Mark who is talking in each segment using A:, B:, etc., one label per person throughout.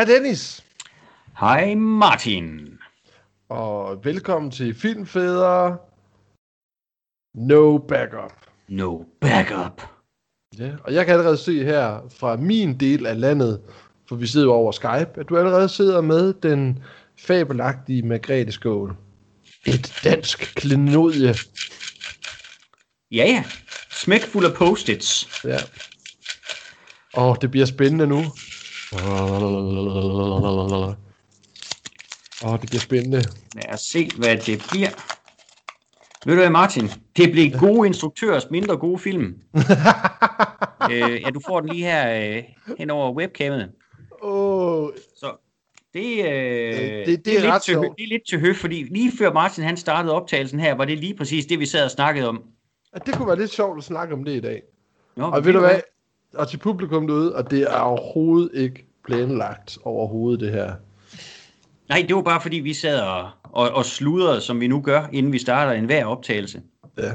A: Hej Dennis,
B: Hej Martin.
A: og velkommen til Filmfædre No Backup.
B: No backup.
A: Ja, og jeg kan allerede se her fra min del af landet, for vi sidder jo over Skype, at du allerede sidder med den fabelagtige Margrethe Skål. Et dansk klenodie.
B: Ja, ja. Smæk fuld af post-its.
A: Ja. Åh, det bliver spændende nu. Åh, det bliver spændende.
B: Lad os se, hvad det bliver. Ved du hvad, Martin? Det bliver gode instruktørs mindre gode film. øh, ja, du får den lige her øh, hen over webcamet.
A: Åh,
B: Så det, øh,
A: det-
B: det,
A: det er
B: lidt
A: ret
B: til, det er lidt til høf, fordi lige før Martin han startede optagelsen her, var det lige præcis det, vi sad og snakkede om.
A: at det kunne være lidt sjovt at snakke om det i dag.
B: Nå,
A: Og ved du hvad? Og til publikum derude, og det er overhovedet ikke planlagt overhovedet det her.
B: Nej, det var bare fordi, vi sad og, og, og sludrede, som vi nu gør, inden vi starter enhver optagelse.
A: Ja.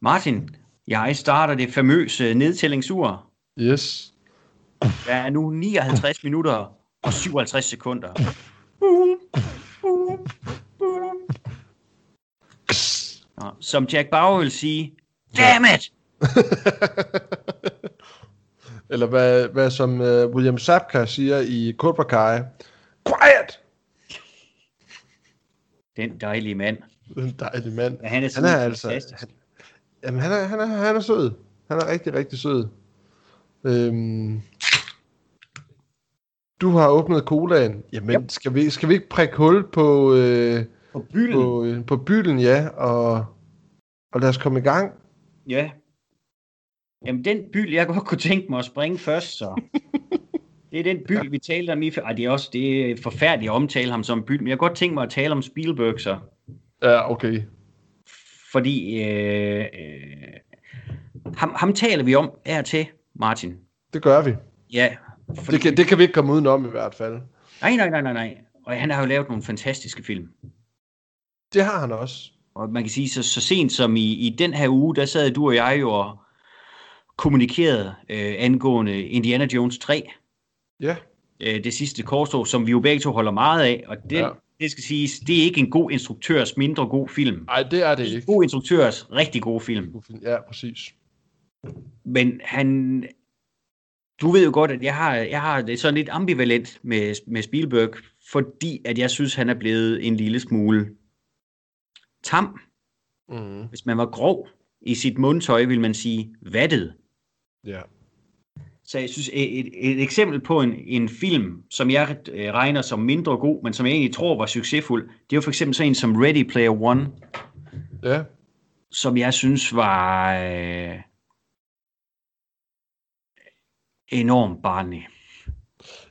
B: Martin, jeg starter det famøse nedtællingsur.
A: Yes.
B: Der er nu 59 minutter og 57 sekunder. Som Jack Bauer vil sige, damn it!
A: Eller hvad, hvad som uh, William Sapka siger i Cobra Kai. Quiet!
B: Den dejlige mand.
A: En dejlig mand.
B: Ja, han er,
A: Han er altså...
B: fantastisk.
A: Han, jamen, han er, han, er, han er sød. Han er rigtig, rigtig sød. Øhm, du har åbnet colaen. Jamen,
B: Yep.
A: skal, vi, skal vi ikke prikke hul på, øh,
B: På bylden.
A: på, øh, på bylden, ja, og, og lad os komme i gang.
B: Ja. Jamen, den byld, jeg godt kunne tænke mig at springe først, så. Det er den byld, vi talte om før. Ej, det er også det er forfærdeligt at omtale ham som byld, men jeg kunne godt tænke mig at tale om Spielberg, så.
A: Ja, okay.
B: Fordi øh, øh, ham, ham taler vi om her til, Martin.
A: Det gør vi.
B: Ja, fordi,
A: Det kan, det kan vi ikke komme udenom i hvert fald.
B: nej, nej, nej, nej, nej. Og han har jo lavet nogle fantastiske film.
A: Det har han også.
B: Og man kan sige, så, så sent som i, i den her uge, der sad du og jeg jo og kommunikerede øh, angående Indiana Jones 3.
A: Ja.
B: øh, det sidste korstog, som vi jo begge to holder meget af, og det,
A: Ja.
B: det skal siges, det er ikke en god instruktørs mindre god film.
A: Nej, det er det ikke.
B: god instruktørs rigtig god film.
A: Ja, præcis.
B: Men han, du ved jo godt, at jeg har, jeg har det sådan lidt ambivalent med, med Spielberg, fordi at jeg synes, han er blevet en lille smule tam.
A: Mm.
B: Hvis man var grov i sit mundtøj, vil man sige vattet.
A: Ja.
B: Så jeg synes, et, et, eksempel på en, en film, som jeg øh, regner som mindre god, men som jeg egentlig tror var succesfuld, det er jo for eksempel sådan en som Ready Player One,
A: Ja.
B: som jeg synes var øh, enormt barnlig.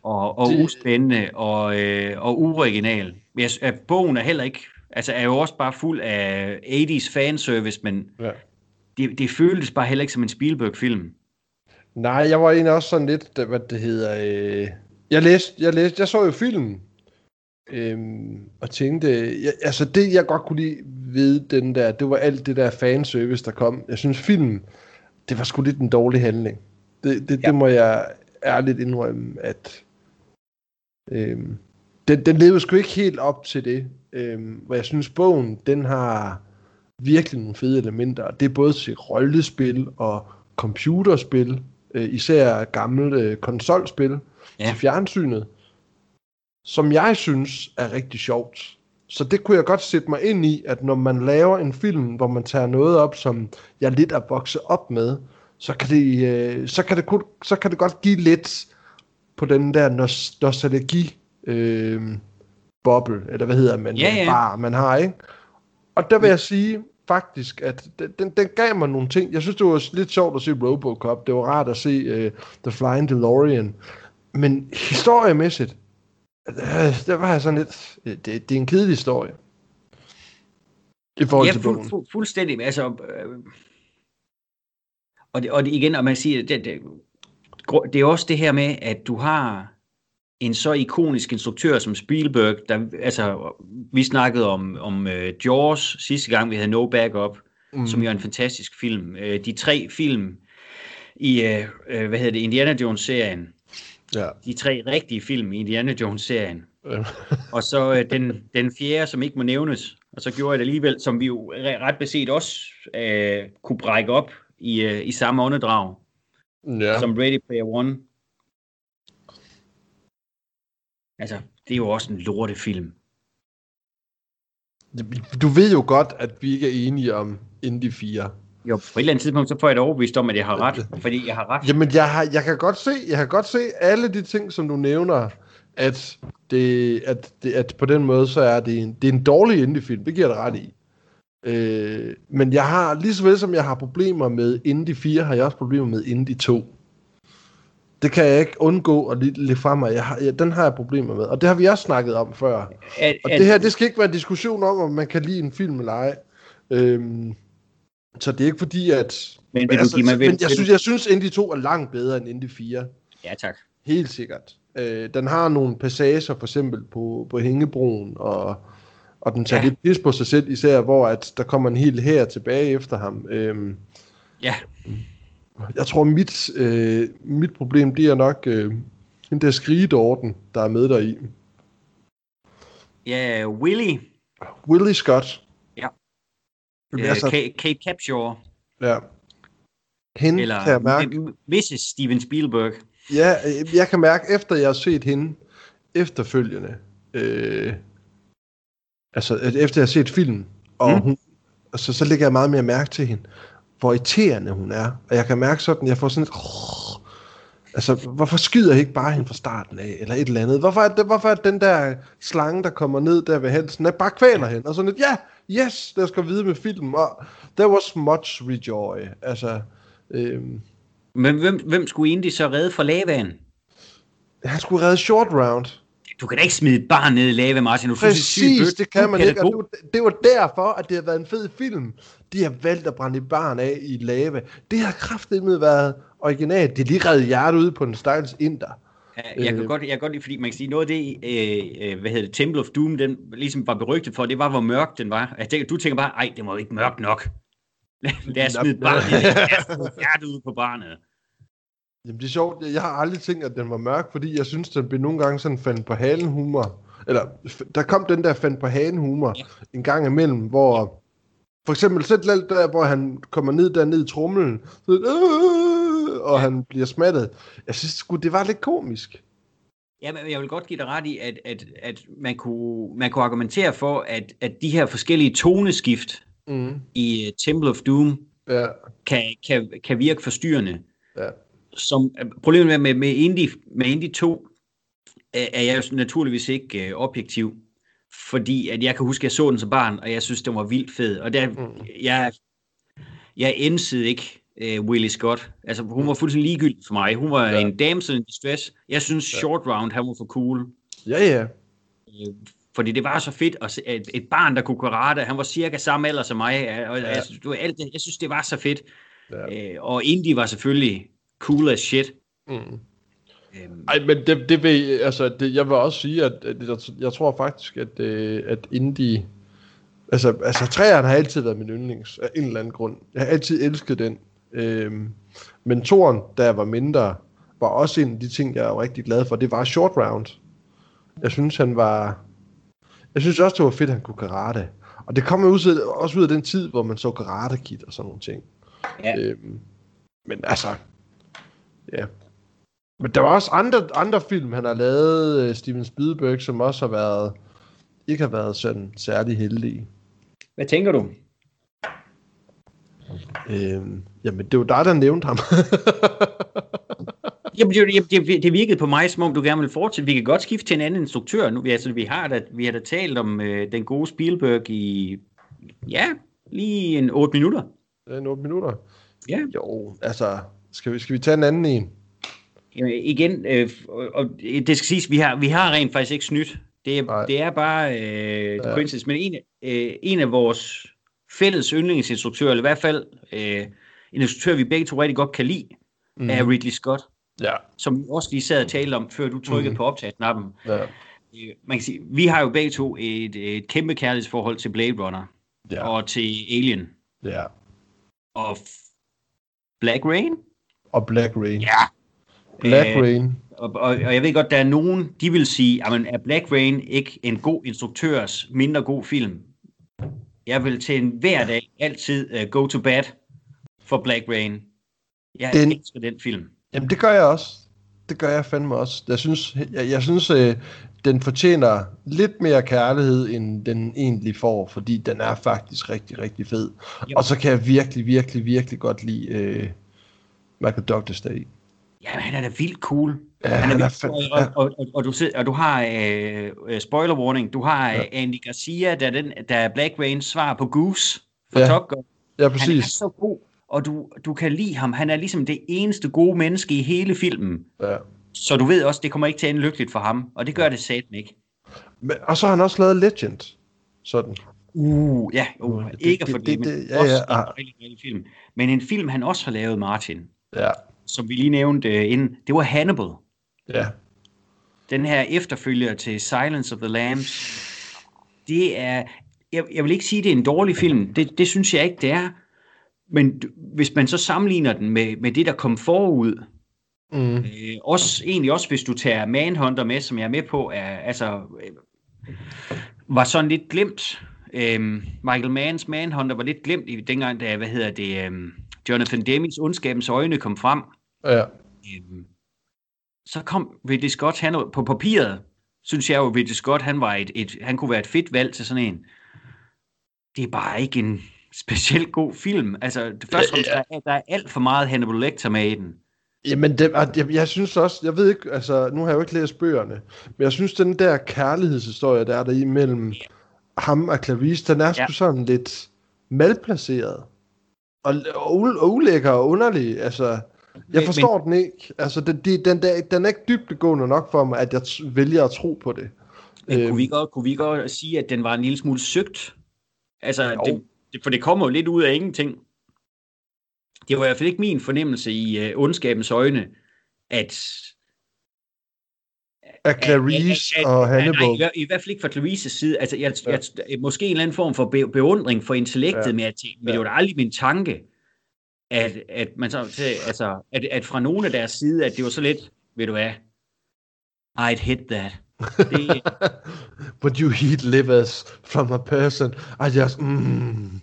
B: Og, og
A: Det-
B: uspændende og, øh, og uoriginal. Jeg, at bogen er heller ikke, altså er jo også bare fuld af 80's fanservice, men
A: ja.
B: det, det føltes bare heller ikke som en Spielberg-film.
A: Nej, jeg var egentlig også sådan lidt, hvad det hedder... Øh... Jeg læste, jeg læste, jeg så jo filmen, øhm, og tænkte, jeg, altså det jeg godt kunne lide ved den der, det var alt det der fanservice, der kom. Jeg synes filmen, det var sgu lidt en dårlig handling. Det, det, ja. Det må jeg ærligt indrømme, at øhm, den, den levede sgu ikke helt op til det. Øhm, hvor jeg synes, bogen, den har virkelig nogle fede elementer. Det er både til rollespil og computerspil, øh, især gamle øh, konsolspil ja. Til fjernsynet, som jeg synes er rigtig sjovt. Så det kunne jeg godt sætte mig ind i, at når man laver en film, hvor man tager noget op, som jeg lidt er vokset op med, så kan det, øh, så kan det, så kan det godt give lidt på den der nos- nostalgi øh, boble, eller hvad hedder man,
B: Ja, ja.
A: bar, man har, ikke? Og der vil jeg sige faktisk, at den, den, gav mig nogle ting. Jeg synes, det var lidt sjovt at se Robocop. Det var rart at se uh, The Flying DeLorean. Men historiemæssigt, øh, der var jeg sådan lidt... øh, Det, det er en kedelig historie. I forhold
B: Ja,
A: til bogen.
B: fuld, fuldstændig. Altså, øh, og, det, og det, igen, og man siger, det, det, det er også det her med, at du har en så ikonisk instruktør som Spielberg, der, altså, vi snakkede om, om uh, Jaws sidste gang, vi havde No Backup, mm. som jo er en fantastisk film. Uh, de tre film i, uh, uh, hvad hedder det, Indiana Jones-serien,
A: Ja.
B: De tre rigtige film i Indiana Jones-serien. Og så øh, den, den fjerde, som ikke må nævnes. Og så gjorde jeg det alligevel, som vi jo re- ret beset også øh, kunne brække op i, øh, i samme åndedrag,
A: ja.
B: som Ready Player One. Altså, det er jo også en lortefilm.
A: Du ved jo godt, at vi ikke er enige om Indie 4.
B: Jo, på et eller andet tidspunkt, så får jeg det overbevist om, at jeg har ret. Fordi jeg har ret.
A: Jamen, jeg, har, jeg, kan godt se, jeg kan godt se alle de ting, som du nævner, at, det, at, det, at på den måde, så er det en, det er en dårlig indie-film. Det giver jeg ret i. Øh, men jeg har, lige så vel som jeg har problemer med Indie 4, har jeg også problemer med Indie 2. Det kan jeg ikke undgå at lidt fra mig. Jeg har, jeg, den har jeg problemer med. Og det har vi også snakket om før.
B: At,
A: Og det her, det skal ikke være en diskussion om, om man kan lide en film eller ej. Øhm, så det er ikke fordi, at...
B: Men vil du
A: altså,
B: give mig-
A: men jeg, synes, jeg synes, Indie 2 er langt bedre end Indie 4.
B: ja, tak.
A: Helt sikkert. Øh, den har nogle passager, for eksempel på, på Hængebroen, og, og den tager
B: Ja.
A: ja. lidt pis på sig selv, især hvor at der kommer en hel her tilbage efter ham. Øhm,
B: Ja,
A: jeg tror, mit, øh, mit problem, det er nok øh, den der skrigedorden, der er med der i.
B: ja Willy,
A: Willie Scott.
B: Ja.
A: Jamen,
B: øh,
A: altså,
B: Kate, Kate Capshaw,
A: ja. Hende
B: eller
A: kan jeg mærke.
B: Mrs. Steven Spielberg.
A: Ja, øh, jeg kan mærke, efter jeg har set hende efterfølgende, øh, altså at efter jeg har set filmen, og
B: mm.
A: hun, altså, så lægger jeg meget mere mærke til hende, hvor irriterende hun er. Og jeg kan mærke sådan, jeg får sådan et, altså hvorfor skyder jeg ikke bare hende fra starten af, eller et eller andet? Hvorfor er, det, hvorfor er den der slange, der kommer ned der ved halsen, at bare kvæler hende? Og sådan lidt, ja, yes, der skal videre med filmen. Og there was much rejoy. Altså, øh,
B: Men hvem, hvem skulle egentlig så redde fra lavaen?
A: han skulle redde short round.
B: Du kan da ikke smide et barn ned i lava, Martin. Du
A: Præcis, det kan man ikke. Det, var- det var derfor, at det har været en fed film. De har valgt at brænde et barn af i lava. Det har kraftigt været originalt. Det lige reddet hjertet ud på en stakkels inder.
B: Ja, Jeg kan,
A: Øh.
B: godt, jeg kan godt lide, fordi man kan sige, noget af det, øh, øh, hvad hedder det, Temple of Doom, den ligesom var berygtet for, det var, hvor mørk den var. Jeg tænker, du tænker bare, ej, det var jo ikke mørkt nok. Lad os smide et barn i det. Lad os smide hjertet ud på barnet.
A: Jamen det er sjovt. Jeg har aldrig tænkt, at den var mørk, fordi jeg synes, den blev nogle gange sådan fandt på halen humor. Eller der kom den der fandt på halen humor
B: Ja.
A: en gang imellem, hvor for eksempel selv lidt der, hvor han kommer ned der ned i trumlen, så, øh, og han bliver smattet. Jeg synes sgu, det var lidt komisk.
B: Ja, men jeg vil godt give dig ret i, at, at, at man, kunne, man kunne argumentere for, at, at de her forskellige toneskift
A: Mm.
B: i uh, Temple of Doom
A: Ja,
B: kan, kan, kan virke forstyrrende.
A: ja.
B: Som, problemet med, med, med, Indie, med Indie 2 er, er jeg naturligvis ikke øh, objektiv. Fordi at jeg kan huske, at jeg så den som barn, og jeg synes, den var vildt fed. Og der,
A: Mm.
B: jeg, jeg ensede ikke øh, Willie Scott. Altså, hun var fuldstændig ligegyldig for mig. Hun var
A: Ja.
B: en damsel in distress. Jeg synes,
A: Ja.
B: Short Round, han var for cool.
A: Ja, ja.
B: Øh, Fordi det var så fedt at se et, et barn, der kunne karate. Han var cirka samme alder som mig. Og
A: Ja.
B: jeg, var alt, det- jeg synes, det var så fedt.
A: ja.
B: Øh, og Indy var selvfølgelig cool as shit.
A: Mm.
B: Øhm,
A: Ej, men det, det vil, altså, det, jeg vil også sige, at, at jeg, jeg tror faktisk, at, øh, at indie, altså, altså træerne har altid været min yndlings, af en eller anden grund. Jeg har altid elsket den. Øhm, men toren, da jeg var mindre, var også en af de ting, jeg er rigtig glad for. Det var short round. Jeg synes, han var... Jeg synes også, det var fedt, at han kunne karate. Og det kom ud, også ud af den tid, hvor man så karate kid og sådan nogle ting.
B: Ja.
A: Øhm, men altså, ja. Men der var også andre, andre film, han har lavet, øh, Steven Spielberg, som også har været, ikke har været sådan særlig heldige.
B: Hvad tænker du?
A: Øhm, jamen, det var dig, der nævnte ham.
B: Jamen, det, det, det, virkede på mig, som om du gerne vil fortsætte. Vi kan godt skifte til en anden instruktør nu. Vi, altså, vi, har, da, vi har da talt om øh, den gode Spielberg i, ja, lige en 8 minutter.
A: Er 8 minutter.
B: Ja.
A: Jo, altså, skal vi, skal vi tage en anden en?
B: Jamen, igen, øh, og, det skal siges, vi har, vi har rent faktisk ikke snydt. Det
A: Nej.
B: er, det er bare øh,
A: Ja.
B: coincidence. Men en, øh, en af vores fælles yndlingsinstruktører, eller i hvert fald øh, en instruktør, vi begge to rigtig godt kan lide, mm. er Ridley Scott,
A: Ja.
B: som vi også lige sad og talte om, før du trykkede mm. på optagsknappen.
A: Ja.
B: Øh, Man kan sige, vi har jo begge to et, et kæmpe kærlighedsforhold til Blade Runner
A: Ja.
B: og til Alien
A: ja.
B: og Black Rain.
A: Og Black Rain.
B: Ja.
A: Black
B: Øh,
A: Rain.
B: og, og, og jeg ved godt, der er nogen, de vil sige, at er Black Rain ikke en god instruktørs mindre god film? Jeg vil til en hver dag altid uh, go to bed for Black Rain. Jeg den, elsker den film.
A: Jamen, det gør jeg også. Det gør jeg fandme også. Jeg synes, jeg, jeg synes øh, den fortjener lidt mere kærlighed, end den egentlig får, fordi den er faktisk rigtig, rigtig fed. Jo. Og så kan jeg virkelig, virkelig, virkelig godt lide øh, Michael Douglas deri.
B: Ja, han er da vildt cool.
A: Ja, han er, han er
B: og, og, og, og, du, sidder, og du har, øh, øh, spoiler warning, du har ja. Øh, Andy Garcia, der er, den, der er Black Rains svar på Goose for ja. Top Gun.
A: Ja, præcis. Han er
B: så god, og du, du kan lide ham. Han er ligesom det eneste gode menneske i hele filmen.
A: Ja.
B: Så du ved også, det kommer ikke til at ende lykkeligt for ham, og det gør det satan ikke.
A: Men, og så har han også lavet Legend, sådan.
B: Uh, ja, uh, det, ikke for det, det, det, ja, også ja, en ah. rigtig, rigtig film. Men en film, han også har lavet, Martin,
A: ja.
B: Som vi lige nævnte uh, inden, det var Hannibal.
A: Ja.
B: Den her efterfølger til Silence of the Lambs, det er, jeg, jeg vil ikke sige, det er en dårlig film, det, det synes jeg ikke, det er. Men hvis man så sammenligner den med, med det, der kom forud, Mm. Øh, også, egentlig også, hvis du tager Manhunter med, som jeg er med på, er, altså, øh, var sådan lidt glemt. Øh, Michael Manns Manhunter var lidt glemt i dengang, da, hvad hedder det, øh, Jonathan Demings Ondskabens Øjne kom frem.
A: Ja. Øh,
B: så kom Ridley Scott, han på papiret, synes jeg jo, Ridley Scott, han, var et, et, han kunne være et fedt valg til sådan en. Det er bare ikke en specielt god film. Altså, det første, ja, ja. Der, er, der er alt for meget Hannibal Lecter med i den.
A: Jamen, det, jeg, jeg synes også, jeg ved ikke, altså, nu har jeg jo ikke læst bøgerne, men jeg synes, den der kærlighedshistorie, der er der imellem ham og Clarice, den er sgu ja. sådan lidt malplaceret. Og, og, og ulækker og underlig, altså... Jeg forstår men, den ikke. Altså, den, den, den, der, den er ikke dybdegående nok for mig, at jeg vælger at tro på det.
B: Men øhm. kunne, vi godt, kunne vi godt sige, at den var en lille smule søgt? Altså, det, det, for det kommer jo lidt ud af ingenting det var i hvert fald ikke min fornemmelse i uh, ondskabens øjne, at
A: af Clarice at, at, at, og Hannibal. Nej,
B: i, i hvert fald ikke fra Clarices side. Altså, jeg, ja. jeg, måske en eller anden form for be, beundring for intellektet, ja. men, at, men ja. det var da aldrig min tanke, at, at, man så, altså, at, at fra nogen af deres side, at det var så lidt, ved du hvad, I'd hit that. Det,
A: But you eat livers from a person. I just, mm,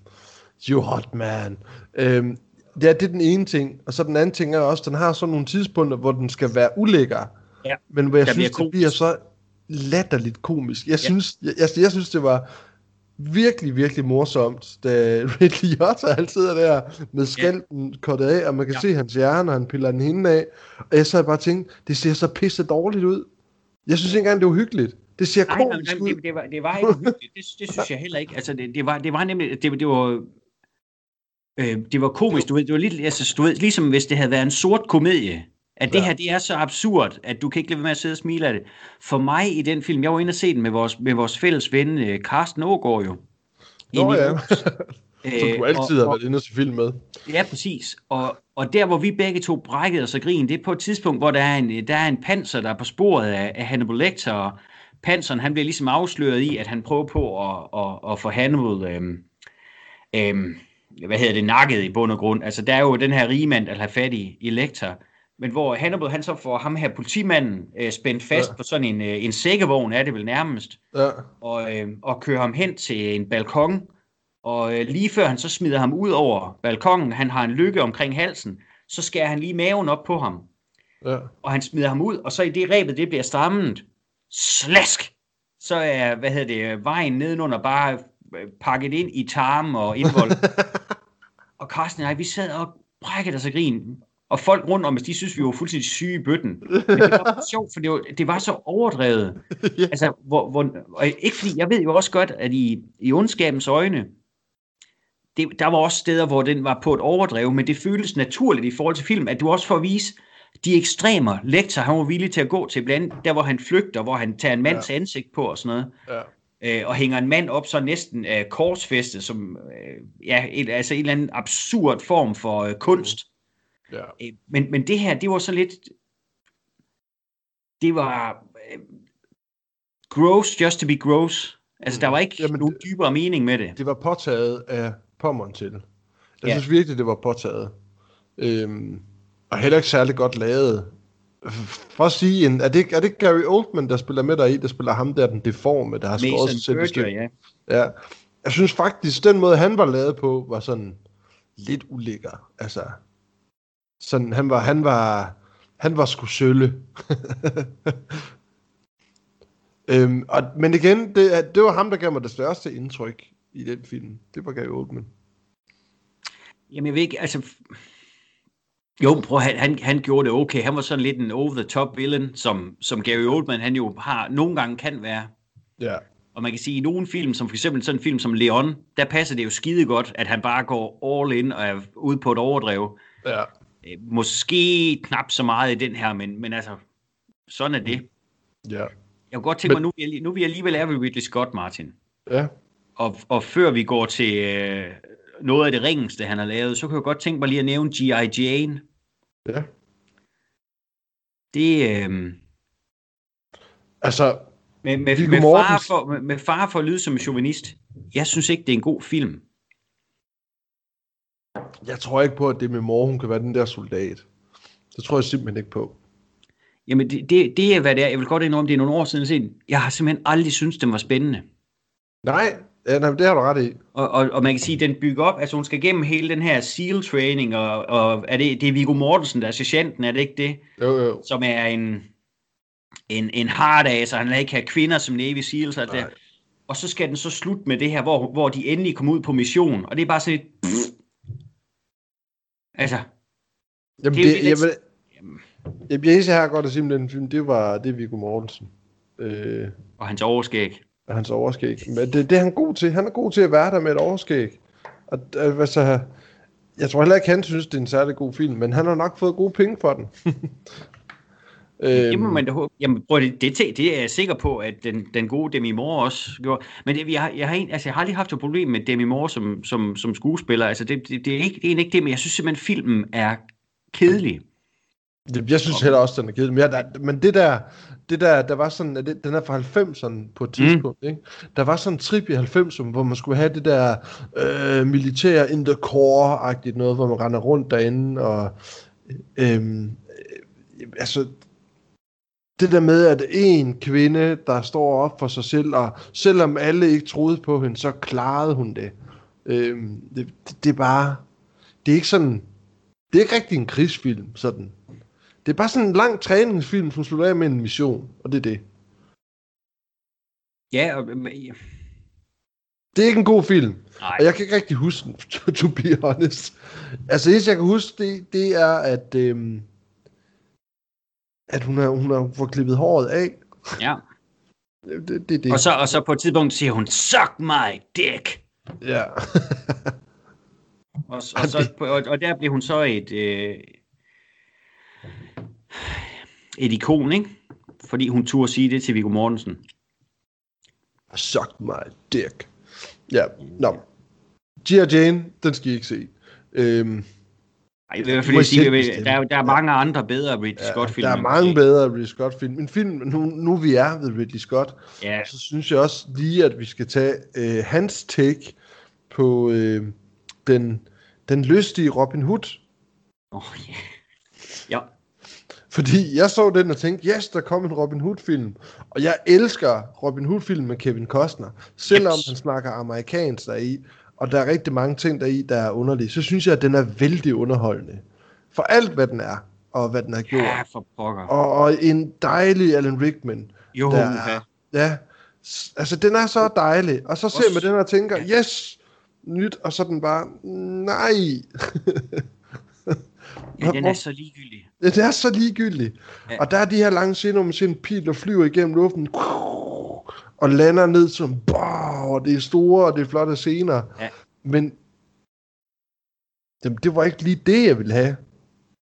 A: you hot man. Øhm, Ja, det er den ene ting. Og så den anden ting er også, at den har sådan nogle tidspunkter, hvor den skal være ulækker.
B: Ja.
A: Men hvor jeg synes, det bliver så latterligt komisk. Jeg, ja. synes, jeg, jeg, jeg synes, det var virkelig, virkelig morsomt, da Ridley Liotta altid er der med skalpen ja. kortet af, og man kan ja. se hans hjerne, og han piller den hende af. Og jeg så bare tænkt, det ser så pisse dårligt ud. Jeg synes ikke engang, det var hyggeligt. Det ser komisk ud.
B: Det, det, var, det var ikke hyggeligt. Det, det synes jeg heller ikke. Altså, det, det, var, det var nemlig, det, det var øh, det var komisk, du ved, det var lidt, altså, du ved, ligesom hvis det havde været en sort komedie, at det ja. her, det er så absurd, at du kan ikke lade være med at sidde og smile af det. For mig i den film, jeg var inde og se den med vores, med vores fælles ven, øh, Carsten Ågaard jo.
A: Nå ja, som du altid og, har været inde og se film med.
B: Ja, præcis. Og, og der, hvor vi begge to brækkede os og grin, det er på et tidspunkt, hvor der er en, der er en panser, der er på sporet af, af Hannibal Lecter, og panseren, han bliver ligesom afsløret i, at han prøver på at, at, at få Hannibal øhm, øhm, hvad hedder det, nakket i bund og grund. Altså, der er jo den her rigmand, der har fat i, i Lektor, men hvor Hannibal, han så får ham her politimanden øh, spændt fast ja. på sådan en, øh, en sækkevogn, er det vel nærmest,
A: ja.
B: og, øh, og kører ham hen til en balkon, og øh, lige før han så smider ham ud over balkongen, han har en lykke omkring halsen, så skærer han lige maven op på ham.
A: Ja.
B: Og han smider ham ud, og så i det rebet, det bliver strammet, slask, så er, hvad hedder det, vejen nedenunder bare pakket ind i tarm og indvold. og Carsten og jeg, vi sad og brækkede os af grin. Og folk rundt om os, de synes, vi var fuldstændig syge i bøtten. Men det var sjovt, for det var, det var så overdrevet. Altså, hvor, hvor, og ikke fordi, jeg ved jo også godt, at i, i ondskabens øjne, det, der var også steder, hvor den var på et overdrev, men det føltes naturligt i forhold til film, at du også får at vise de ekstremer, lektor, han var villig til at gå til, blandt der hvor han flygter, hvor han tager en mands ja. ansigt på og sådan noget.
A: Ja
B: øh, og hænger en mand op så næsten øh, korsfæstet, som øh, ja, et, altså en eller anden absurd form for øh, kunst.
A: Ja.
B: Øh, men, men det her, det var så lidt, det var øh, gross just to be gross. Altså, mm. der var ikke Jamen, nogen dybere mening med det.
A: Det var påtaget af Pommern til. Jeg ja. synes virkelig, det var påtaget. Øhm, og heller ikke særlig godt lavet. For at sige, en, er, det, er det Gary Oldman, der spiller med dig i, der spiller ham der, den deforme, der har skåret sig selv
B: ja.
A: Ja. Jeg synes faktisk, den måde, han var lavet på, var sådan lidt ulækker. Altså, sådan, han var, han var, han var sgu sølle. øhm, og, men igen, det, det var ham, der gav mig det største indtryk i den film. Det var Gary Oldman.
B: Jamen, jeg ved ikke, altså... Jo, prøv, han, han, han gjorde det okay. Han var sådan lidt en over-the-top villain, som, som Gary Oldman, han jo har, nogle gange kan være.
A: Ja.
B: Og man kan sige, at i nogle film, som for eksempel sådan en film som Leon, der passer det jo skide godt, at han bare går all in og er ude på et overdrev.
A: Ja.
B: Øh, Måske knap så meget i den her, men, men altså, sådan er det.
A: Ja.
B: Jeg kunne godt tænke
A: Men-
B: mig, nu, vi- nu vi alligevel er ved Ridley Scott, Martin.
A: Ja.
B: Og, og før vi går til øh, noget af det ringeste, han har lavet, så kunne jeg godt tænke mig lige at nævne G.I. Jane.
A: Ja.
B: Det, øh,
A: Altså,
B: med, med, med, far for, med, med far for at lyde som en chauvinist, jeg synes ikke, det er en god film.
A: Jeg tror ikke på, at det med mor, hun kan være den der soldat. Det tror jeg simpelthen ikke på.
B: Jamen, det, det, det er, hvad det er. Jeg vil godt indrømme, det er nogle år siden set. Jeg har simpelthen aldrig syntes, den var spændende.
A: Nej, ja, nej, det har du ret i.
B: Og, og, og man kan sige, at den bygger op, altså hun skal gennem hele den her SEAL-training, og, og er det, det er Viggo Mortensen, der er sergeanten, er det ikke det?
A: Jo, jo.
B: Som er en, en, en hard ass, og han lader ikke have kvinder som Navy SEALs. Og, det. Og så skal den så slutte med det her, hvor, hvor de endelig kommer ud på mission, og det er bare sådan et... Altså,
A: Jamen,
B: Det
A: det,
B: det,
A: jeg, vil, jeg, eneste her godt at sige om den film, det var det Viggo Mortensen. Øh,
B: og hans overskæg.
A: og hans overskæg. Men det, det er han god til. Han er god til at være der med et overskæg. Og altså, jeg tror heller ikke, han synes, det er en særlig god film, men han har nok fået gode penge for den. Øhm,
B: Det må man da håbe. Jamen, prøv, det, det, det er jeg sikker på, at den, den gode Demi Moore også gjorde. Men det, jeg, har- jeg, har, en- altså, jeg har aldrig haft et problem med Demi Moore som, som, som skuespiller. Altså, det, det, det, er ikke, det er ikke det, men jeg synes simpelthen, filmen er kedelig.
A: Det- Jeg synes heller også, den er kedelig. Men, jeg, der, men det der, det der, der var sådan, det, den er fra 90'erne på et tidspunkt, mm. ikke? Der var sådan en trip i 90'erne, hvor man skulle have det der øh, militær in the core-agtigt noget, hvor man render rundt derinde, og øhm, øh, altså, det der med, at en kvinde, der står op for sig selv, og selvom alle ikke troede på hende, så klarede hun det. Øhm, det, det, det er bare, det er ikke sådan, det er ikke rigtig en krigsfilm, sådan. Det er bare sådan en lang træningsfilm, som slutter af med en mission, og det er det.
B: Ja, og, ja.
A: Det er ikke en god film,
B: nej.
A: og jeg kan ikke rigtig huske den, to, to be honest. Altså, det jeg kan huske, det, det er, at, øhm, at hun har, hun har fået klippet håret af.
B: Ja.
A: Det, det, det.
B: Og, så, og så på et tidspunkt siger hun, suck my dick.
A: Ja.
B: Og, og, så, og, og der blev hun så et, øh, et ikon, ikke? Fordi hun turde sige det til Viggo Mortensen.
A: Suck my dick. Ja, nå. Gia Jane, den skal I ikke se. Øhm,
B: Ej, det er, fordi,
A: I
B: jeg siger,
A: selv
B: der, der, er- der er mange andre bedre Ridley
A: ja,
B: Scott-film.
A: der er mange bedre Ridley Scott-film. En film, nu, nu vi er ved Ridley Scott,
B: Ja,
A: så synes jeg også lige, at vi skal tage øh, hans take på øh, den, den lystige Robin Hood.
B: oh, yeah. ja.
A: Fordi jeg så den og tænkte, yes, der kom en Robin Hood-film. Og jeg elsker Robin Hood-film med Kevin Costner. Selvom
B: Yes.
A: han snakker amerikansk deri, og der er rigtig mange ting deri, der er underlige, så synes jeg, at den er vældig underholdende. For alt, hvad den er, og hvad den har gjort.
B: ja, for pokker.
A: Og, og en dejlig Alan Rickman.
B: Jo,
A: der
B: ja.
A: er, ja, altså den er så dejlig. Og så ser man den og tænker, yes, nyt, og så den bare, nej.
B: ja, den er så ligegyldig.
A: Ja, det er så ligegyldigt. Ja.
B: Ja.
A: Og der er de her lange scener, hvor man ser en pil, der flyver igennem luften, og lander ned som, bow, og det er store, og det er flotte scener.
B: Ja.
A: Men det, det var ikke lige det, jeg ville have.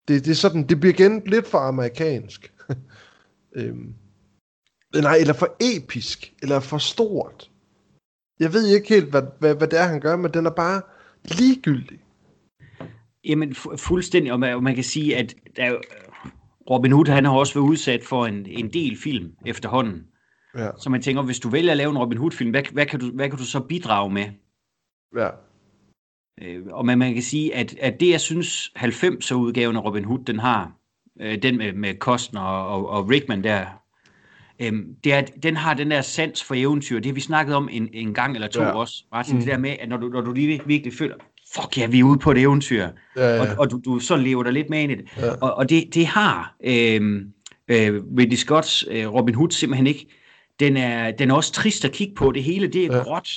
A: Det, det er sådan, det bliver igen lidt for amerikansk. øhm, nej, eller for episk, eller for stort. Jeg ved ikke helt, hvad, hvad, hvad det er, han gør, men den er bare ligegyldig.
B: Jamen, fu- fuldstændig, og man, og man kan sige, at der, er Robin Hood, han har også været udsat for en, en del film efterhånden.
A: Ja,
B: Så man tænker, hvis du vælger at lave en Robin Hood-film, hvad, hvad, kan, du, hvad kan du så bidrage med?
A: ja.
B: Øh, og man, man kan sige, at, at det, jeg synes, 90'er-udgaven af Robin Hood, den har, øh, den med, med Kostner og, og, og Rickman der, øhm, det er, den har den der sans for eventyr. Det har vi snakket om en, en gang eller to
A: Ja.
B: også. Martin, mm. Det der med, at når du, når du lige virkelig føler, fuck ja, vi er ude på et eventyr.
A: Ja, ja.
B: Og, og du, du så lever der lidt med ind i det.
A: Ja.
B: Og, og det, det har øhm, øh, Ridley Scotts øh, Robin Hood simpelthen ikke. Den er, den er også trist at kigge på. Det hele, det er
A: Ja.
B: gråt.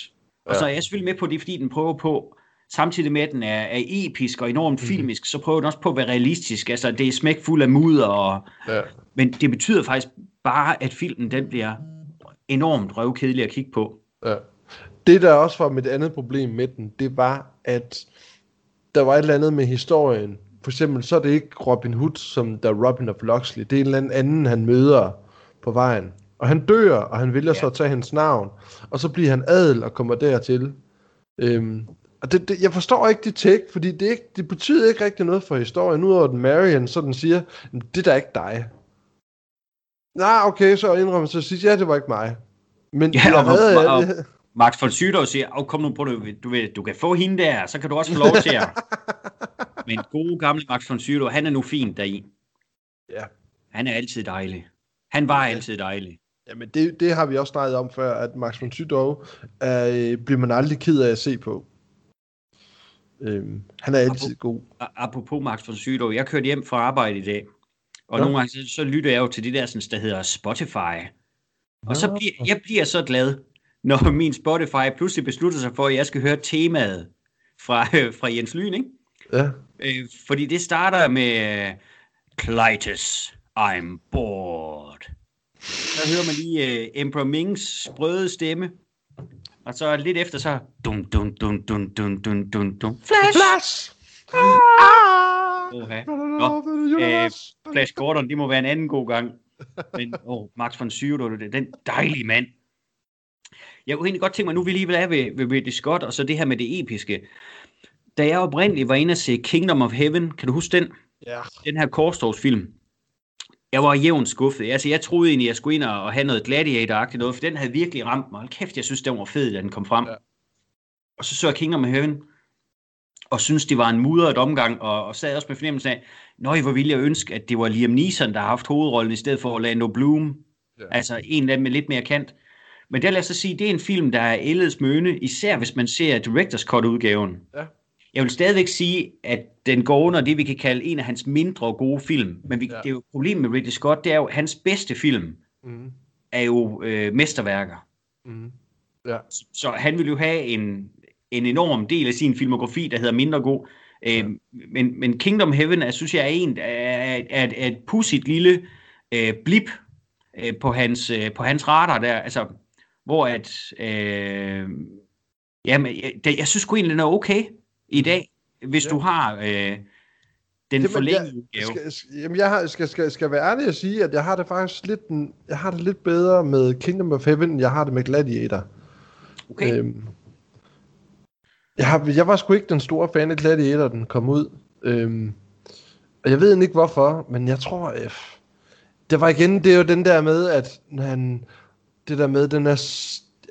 B: Og
A: Ja.
B: så er jeg selvfølgelig med på det, fordi den prøver på, samtidig med, at den er, er episk og enormt mm. filmisk, så prøver den også på at være realistisk. Altså, det er smækfuld af mudder, og,
A: ja.
B: men det betyder faktisk bare, at filmen den bliver enormt røvkedelig at kigge på.
A: Ja. Det der også var mit andet problem med den, det var, at der var et eller andet med historien. For eksempel, så er det ikke Robin Hood, som der er Robin of Locksley. Det er en eller anden, han møder på vejen. Og han dør, og han vælger ja. så at tage hans navn. Og så bliver han adel og kommer dertil. Øhm, og det, det, jeg forstår ikke det take, fordi det, ikke, det betyder ikke rigtig noget for historien. Udover at Marion så den siger, "Jamen, det er da ikke dig. Nej, okay, så indrømmer så sidst, ja, det var ikke mig. Men
B: Ja, og-
A: havde,
B: og- og-
A: jeg,
B: Max von Sydow siger, oh, kom nu på det, du, ved, du kan få hende der, så kan du også få lov til at... Men gode gamle Max von Sydow, han er nu fint deri.
A: Ja.
B: Han er altid dejlig. Han var altid dejlig.
A: Jamen, det, det har vi også snakket om før, at Max von Sydow øh, bliver man aldrig ked af at se på. Øhm, han er altid god.
B: A- Apropos Max von Sydow, jeg kørte hjem fra arbejde i dag, og
A: Nå.
B: nogle gange så, så lytter jeg jo til det der, sådan, der hedder Spotify. Og så bliver, jeg bliver så glad, når min Spotify pludselig beslutter sig for, at jeg skal høre temaet fra, fra Jens Lyn, ikke?
A: Ja.
B: Øh, fordi det starter med øh, Clytus, I'm bored. Så hører man lige øh, Emperor Mings sprøde stemme. Og så lidt efter så... Dun, dun, dun, dun, dun, dun, dun, dun. Flash!
A: Flash!
B: Oha. Nå, øh, Flash Gordon, det må være en anden god gang. Men oh, Max von Sydow, det er den dejlige mand. Jeg kunne egentlig godt tænke mig, nu vi lige vil have ved, ved Ridley Scott, og så det her med det episke. Da jeg oprindeligt var inde og se Kingdom of Heaven, kan du huske den?
A: Ja.
B: den her korstogsfilm, jeg var jævnt skuffet. Altså, jeg troede egentlig, jeg skulle ind og have noget gladiator noget, for den havde virkelig ramt mig. Hold kæft, jeg synes, den var fed, da den kom frem.
A: Ja.
B: Og så så jeg Kingdom of Heaven, og synes det var en mudret omgang, og, og sad også med fornemmelsen af, nøj, hvor ville jeg ønske, at det var Liam Neeson, der har haft hovedrollen, i stedet for Orlando Bloom.
A: Ja.
B: Altså, en eller anden med lidt mere kant. Men der lad os så sige, det er en film, der er ældets møne, især hvis man ser Directors Cut-udgaven.
A: Ja.
B: Jeg vil stadigvæk sige, at den går under det, vi kan kalde en af hans mindre gode film. Men vi,
A: Ja.
B: det er jo problemet med Ridley Scott, det er jo, at hans bedste film
A: Mm.
B: er jo øh, mesterværker.
A: Mm. Ja.
B: Så, så han vil jo have en, en enorm del af sin filmografi, der hedder mindre god. Øh,
A: Ja.
B: men, men Kingdom Heaven, er, synes jeg, er, en, er, er, er, et pudsigt lille øh, blip øh, på, hans, øh, på hans radar der. Altså, hvor at... Øh, jamen, jeg, jeg synes sgu egentlig, den er okay i dag, hvis
A: Ja.
B: du har øh, den
A: Jamen,
B: forlængede
A: jeg,
B: udgave.
A: skal, skal- jamen, jeg har, skal, skal, skal være ærlig at sige, at jeg har det faktisk lidt, jeg har det lidt bedre med Kingdom of Heaven, end jeg har det med Gladiator.
B: Okay.
A: Øhm, jeg, har, jeg var sgu ikke den store fan af Gladiator, den kom ud. Øhm, og jeg ved ikke hvorfor, men jeg tror, øh, det var igen, det er jo den der med, at han, det der med, den er,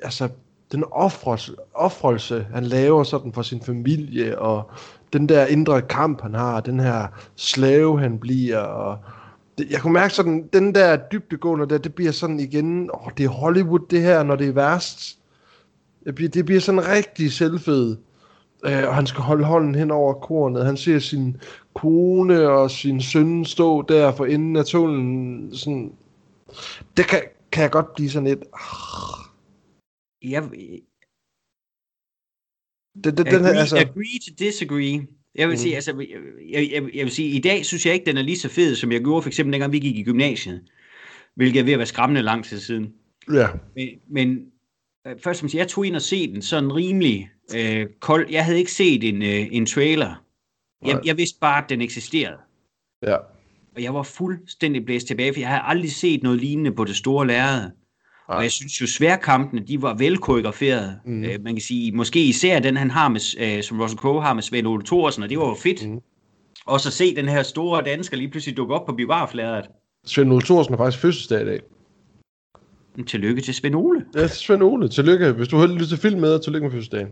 A: altså, den offrelse, offrelse, han laver sådan for sin familie, og den der indre kamp, han har, den her slave, han bliver, og det, jeg kunne mærke sådan, den der dybdegående der, det bliver sådan igen, åh, det er Hollywood det her, når det er værst. Det bliver, det bliver sådan rigtig selvfed. Øh, og han skal holde hånden hen over kornet. Han ser sin kone og sin søn stå der for enden af tunnelen. Sådan. Det kan, kan jeg godt blive sådan lidt... ah,
B: jeg,
A: Det, det, den
B: agree,
A: her, altså,
B: agree to disagree. Jeg vil
A: Mhm.
B: sige, altså, jeg, jeg, jeg vil sige, i dag synes jeg ikke, den er lige så fed, som jeg gjorde for eksempel dengang vi gik i gymnasiet. Hvilket er ved at være skræmmende lang tid siden.
A: ja,
B: Men, men øh, først som jeg tog ind og se den sådan rimelig øh, kold. Jeg havde ikke set en, øh, en trailer. Jeg,
A: Nej.
B: jeg vidste bare, at den eksisterede.
A: ja.
B: Og jeg var fuldstændig blæst tilbage, for jeg havde aldrig set noget lignende på det store lærred.
A: Nej.
B: Og jeg synes jo, sværkampene, de var velkoreograferet.
A: Mm.
B: Øh, man kan sige, måske især den, han har med, øh, som Russell Crowe har med Svend Ole Thorsen, og det var jo fedt.
A: Mm.
B: Også at se den her store dansker lige pludselig dukke op på biograflærret.
A: Svend Ole Thorsen har faktisk fødselsdag i dag.
B: Tillykke til Svend Ole.
A: Ja, Svend Ole, tillykke. Hvis du har lyttet til film med, tillykke med fødselsdagen.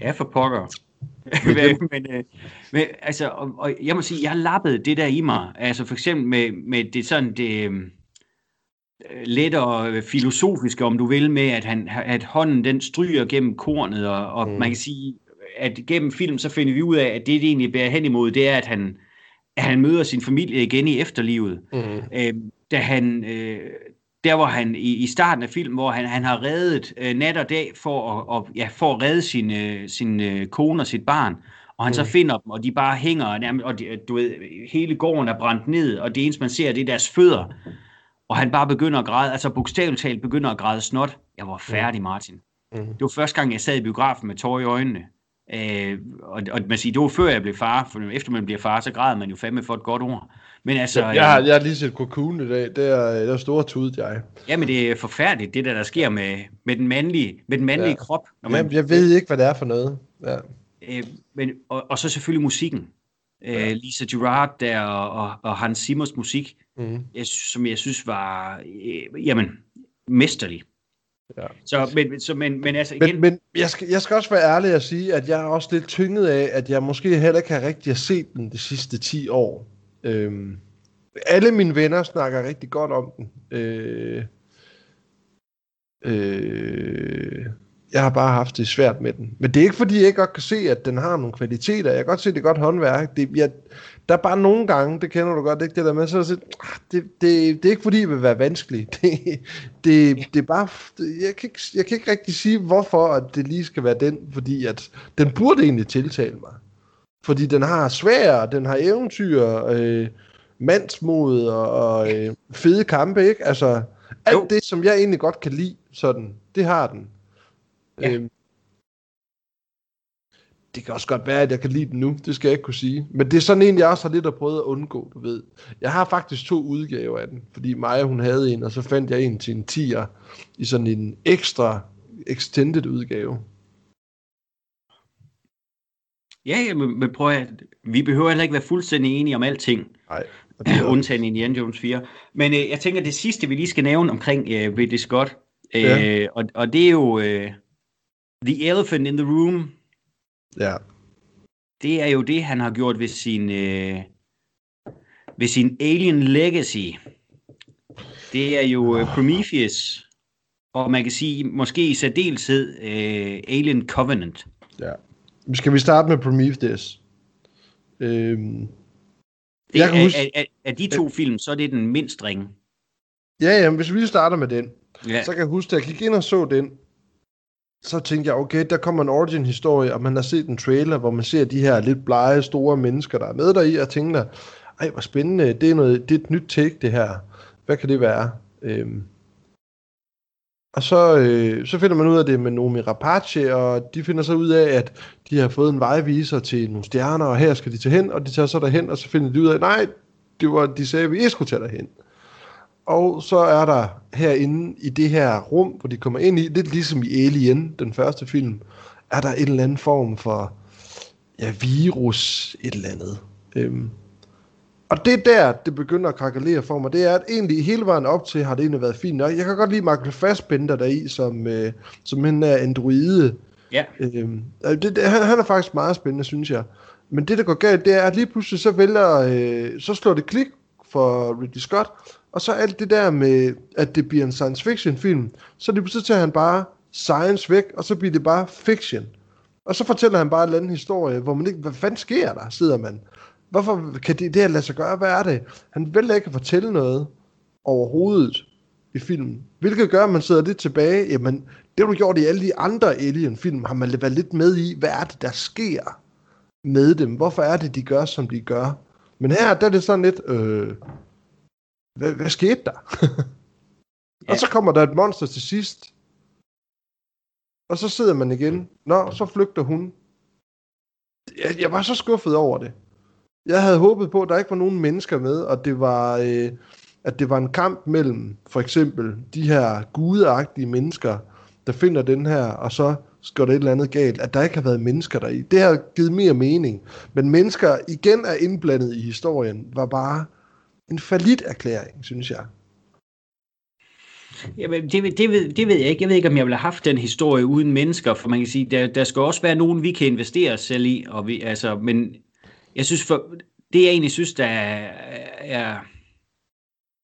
B: Ja, for pokker. men, men, øh, men, altså, og, og jeg må sige, jeg har lappet det der i mig. Altså for eksempel med, med det sådan, det øh, let og filosofiske, om du vil, med at, han, at hånden den stryger gennem kornet, og, og mm. man kan sige, at gennem film, så finder vi ud af, at det, det egentlig bærer hen imod, det er, at han, at han møder sin familie igen i efterlivet. Mm. Øh, da han, øh, der hvor han i, i starten af filmen, hvor han, han har reddet øh, nat og dag for at, og, ja, for at redde sin, øh, sin øh, kone og sit barn, og han mm. så finder dem, og de bare hænger, nærmest, og de, du ved, hele gården er brændt ned, og det eneste man ser, det er deres fødder, og han bare begynder at græde, altså bogstaveligt talt begynder at græde snot. Jeg var færdig, Martin. Mm. Det var første gang, jeg sad i biografen med tårer i øjnene. Øh, og, og man siger, det var før jeg blev far, for efter man bliver far, så græder man jo fandme for et godt ord. Men altså...
A: Jeg, jeg, har, jeg har lige set Cocoon i dag, det er, det er store tud, jeg.
B: Jamen det er forfærdeligt, det der, der sker med, med den mandlige, med den mandlige
A: ja.
B: krop.
A: Når man, Jamen, jeg ved ikke, hvad det er for noget. Ja.
B: Øh, men, og, og så selvfølgelig musikken. Øh, ja. Lisa Gerard der, og, og, og Hans Simmers musik, mm. jeg, som jeg synes var, øh, jamen, mesterlig. Ja. Så, men, så, men, men altså igen...
A: Men, men jeg, skal, jeg skal også være ærlig at sige, at jeg er også lidt tynget af, at jeg måske heller ikke har rigtig set den de sidste 10 år. Øhm, alle mine venner snakker rigtig godt om den. Øh, øh, jeg har bare haft det svært med den. Men det er ikke fordi, jeg ikke godt kan se, at den har nogle kvaliteter. Jeg kan godt se, det er godt håndværk. Det, jeg, der er bare nogle gange, det kender du godt, ikke det der med, så det, det, det, det er ikke fordi, det vil være vanskeligt. Det, det, det er bare, jeg kan, ikke, jeg kan ikke rigtig sige, hvorfor at det lige skal være den, fordi at den burde egentlig tiltale mig. Fordi den har svær, den har eventyr, øh, mandsmod og, og øh, fede kampe, ikke? Altså, alt jo. det, som jeg egentlig godt kan lide, sådan, det har den. Ja. Øhm, det kan også godt være, at jeg kan lide den nu. Det skal jeg ikke kunne sige. Men det er sådan en, jeg også har lidt at prøve at undgå, du ved. Jeg har faktisk to udgaver af den, fordi Maja hun havde en, og så fandt jeg en til en 10'er i sådan en ekstra extended udgave.
B: Ja, ja men, men prøv at, vi behøver heller ikke være fuldstændig enige om alting.
A: Nej.
B: Undtagen Indiana Jones 4. Men øh, jeg tænker, det sidste, vi lige skal nævne omkring øh, Ridley Scott, øh, ja. og, og det er jo øh, The Elephant in the Room.
A: Ja.
B: Det er jo det, han har gjort ved sin, øh, ved sin Alien Legacy. Det er jo øh, Prometheus, og man kan sige, måske i særdeleshed øh, Alien Covenant.
A: Ja. Skal vi starte med Prometheus? Øhm,
B: det, jeg kan huske, af, af, af de to film, så er det den mindst ringe.
A: Ja, ja, hvis vi starter med den, ja. så kan jeg huske, at jeg gik ind og så den, så tænkte jeg, okay, der kommer en origin-historie, og man har set en trailer, hvor man ser de her lidt blege, store mennesker, der er med der i, og tænker, ej, hvor spændende, det er, noget, det er et nyt take, det her. Hvad kan det være? Øhm. Og så, øh, så finder man ud af det med Nomi Rapace, og de finder så ud af, at de har fået en vejviser til nogle stjerner, og her skal de tage hen, og de tager så derhen, og så finder de ud af, nej, det var, de sagde, at vi ikke skulle tage derhen. Og så er der herinde i det her rum, hvor de kommer ind i, lidt ligesom i Alien, den første film, er der en eller anden form for ja, virus, et eller andet. Øhm. Og det er der, det begynder at krakalere for mig. Det er, at egentlig hele vejen op til, har det egentlig været fint nok. Jeg kan godt lide Michael Fassbender der i, som, øh, som en er androide.
B: Ja. Øhm,
A: det, det, han, han er faktisk meget spændende, synes jeg. Men det, der går galt, det er, at lige pludselig så vælger, øh, så slår det klik for Ridley Scott, og så alt det der med, at det bliver en science fiction film, så det pludselig tager han bare science væk, og så bliver det bare fiction. Og så fortæller han bare en eller anden historie, hvor man ikke, hvad fanden sker der, sidder man. Hvorfor kan det, det her lade sig gøre? Hvad er det? Han vil ikke fortælle noget overhovedet i filmen. Hvilket gør, at man sidder lidt tilbage. Jamen, det har du gjort i alle de andre Alien-film. Har man været lidt med i, hvad er det, der sker med dem? Hvorfor er det, de gør, som de gør? Men her, der er det sådan lidt, øh, hvad, hvad skete der? ja. Og så kommer der et monster til sidst. Og så sidder man igen. Nå, så flygter hun. Jeg, jeg var så skuffet over det. Jeg havde håbet på, at der ikke var nogen mennesker med, og det var, øh, at det var en kamp mellem for eksempel de her gudeagtige mennesker, der finder den her, og så skal det et eller andet galt, at der ikke har været mennesker der i. Det har givet mere mening. Men mennesker igen er indblandet i historien, var bare en falit erklæring, synes jeg.
B: Jamen, det, det, ved, det ved jeg ikke. Jeg ved ikke, om jeg ville have haft den historie uden mennesker, for man kan sige, der, der skal også være nogen, vi kan investere os selv i. Og vi, altså, men jeg synes, for, det jeg egentlig synes, der er, er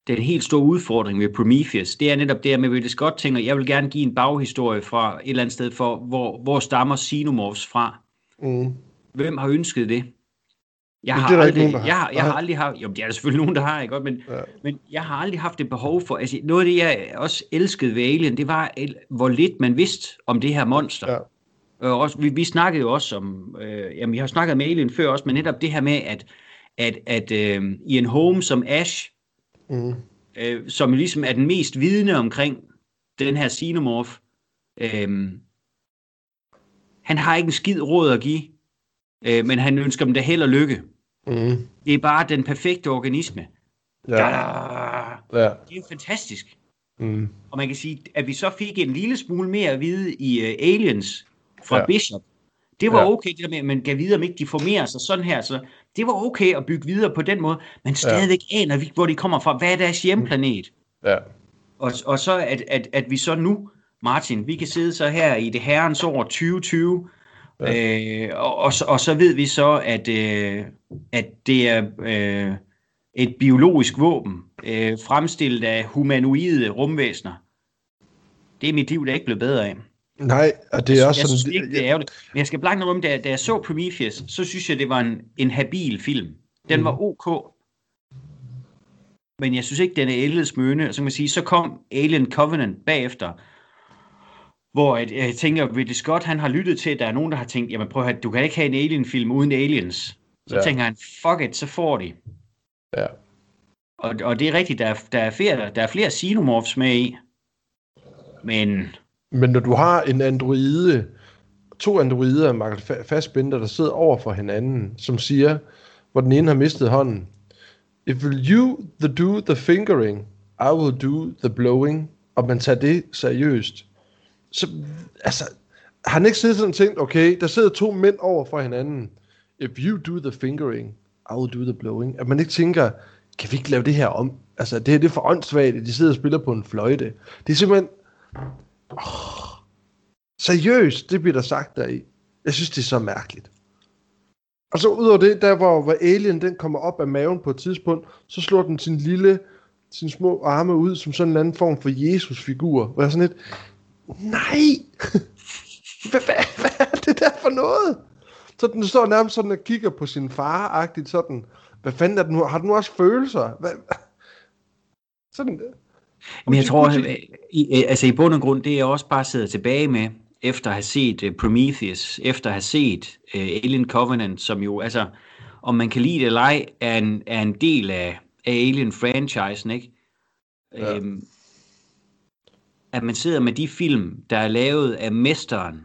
B: den helt store udfordring ved Prometheus, det er netop det, at med Ridley Scott tænker, jeg vil gerne give en baghistorie fra et eller andet sted for, hvor, hvor stammer Xenomorphs fra. Mm. Hvem har ønsket det? Jeg har, aldrig, nogen, har. jeg, har, jeg har aldrig haft, jo, det er der selvfølgelig nogen, der har, ikke? Men, ja. men jeg har aldrig haft et behov for, altså noget af det, jeg også elskede ved Alien, det var, hvor lidt man vidste om det her monster. Ja. Og også, vi, vi snakkede jo også om, øh, jamen vi har snakket med Alien før også, men netop det her med, at, at, at øh, i en home som Ash, mm. øh, som ligesom er den mest vidne omkring den her xenomorph, øh, han har ikke en skid råd at give, øh, men han ønsker dem da held og lykke. Mm. Det er bare den perfekte organisme. Ja. ja. Det er jo fantastisk. Mm. Og man kan sige, at vi så fik en lille smule mere at vide i uh, Aliens fra ja. Bishop. Det var ja. okay, det der med, at man gav videre, om ikke de formerer sig sådan her. Så det var okay at bygge videre på den måde, men stadigvæk ja. aner vi, hvor de kommer fra. Hvad er deres hjemplanet? Ja. Og, og så at, at, at vi så nu, Martin, vi kan sidde så her i det herrens år 2020, Ja. Øh, og, og, og så ved vi så, at, øh, at det er øh, et biologisk våben, øh, fremstillet af humanoide rumvæsener. Det er mit liv, der ikke blevet bedre af.
A: Nej, og det er også
B: jeg sådan... Synes ikke, det er ærgerligt. Men jeg skal blanke om, da, da jeg så Prometheus, så synes jeg, det var en, en habil film. Den mm. var ok. Men jeg synes ikke, den er ældes møne. Så kan man sige, så kom Alien Covenant bagefter, hvor jeg, jeg tænker, Ridley Scott, han har lyttet til, at der er nogen, der har tænkt, jamen prøv at høre, du kan ikke have en Alien-film uden aliens. Så ja. tænker han, fuck it, så får de. Ja. Og, og det er rigtigt, der er, der er flere, der er flere xenomorphs med i. Men...
A: Men når du har en androide, to androider Michael Fassbender, der sidder over for hinanden, som siger, hvor den ene har mistet hånden, If you the do the fingering, I will do the blowing. Og man tager det seriøst så, altså, har han ikke siddet sådan og tænkt, okay, der sidder to mænd over for hinanden. If you do the fingering, I will do the blowing. At man ikke tænker, kan vi ikke lave det her om? Altså, det her det er for åndssvagt, at de sidder og spiller på en fløjte. Det er simpelthen... Oh, seriøst, det bliver der sagt deri. Jeg synes, det er så mærkeligt. Og så ud over det, der hvor, hvor Alien den kommer op af maven på et tidspunkt, så slår den sin lille, sin små arme ud som sådan en anden form for Jesus-figur. Hvor jeg sådan lidt, nej, hvad, hvad, hvad er det der for noget? Så den står nærmest sådan og kigger på sin far-agtigt sådan, hvad fanden er den nu, har den nu også følelser? Hvad,
B: sådan, men jeg tror, at, i, altså i bund og grund, det jeg også bare sidder tilbage med, efter at have set uh, Prometheus, efter at have set uh, Alien Covenant, som jo, altså, om man kan lide det eller ej, er en, er en del af, af Alien-franchisen, ikke? Ja. Øhm, at man sidder med de film, der er lavet af mesteren,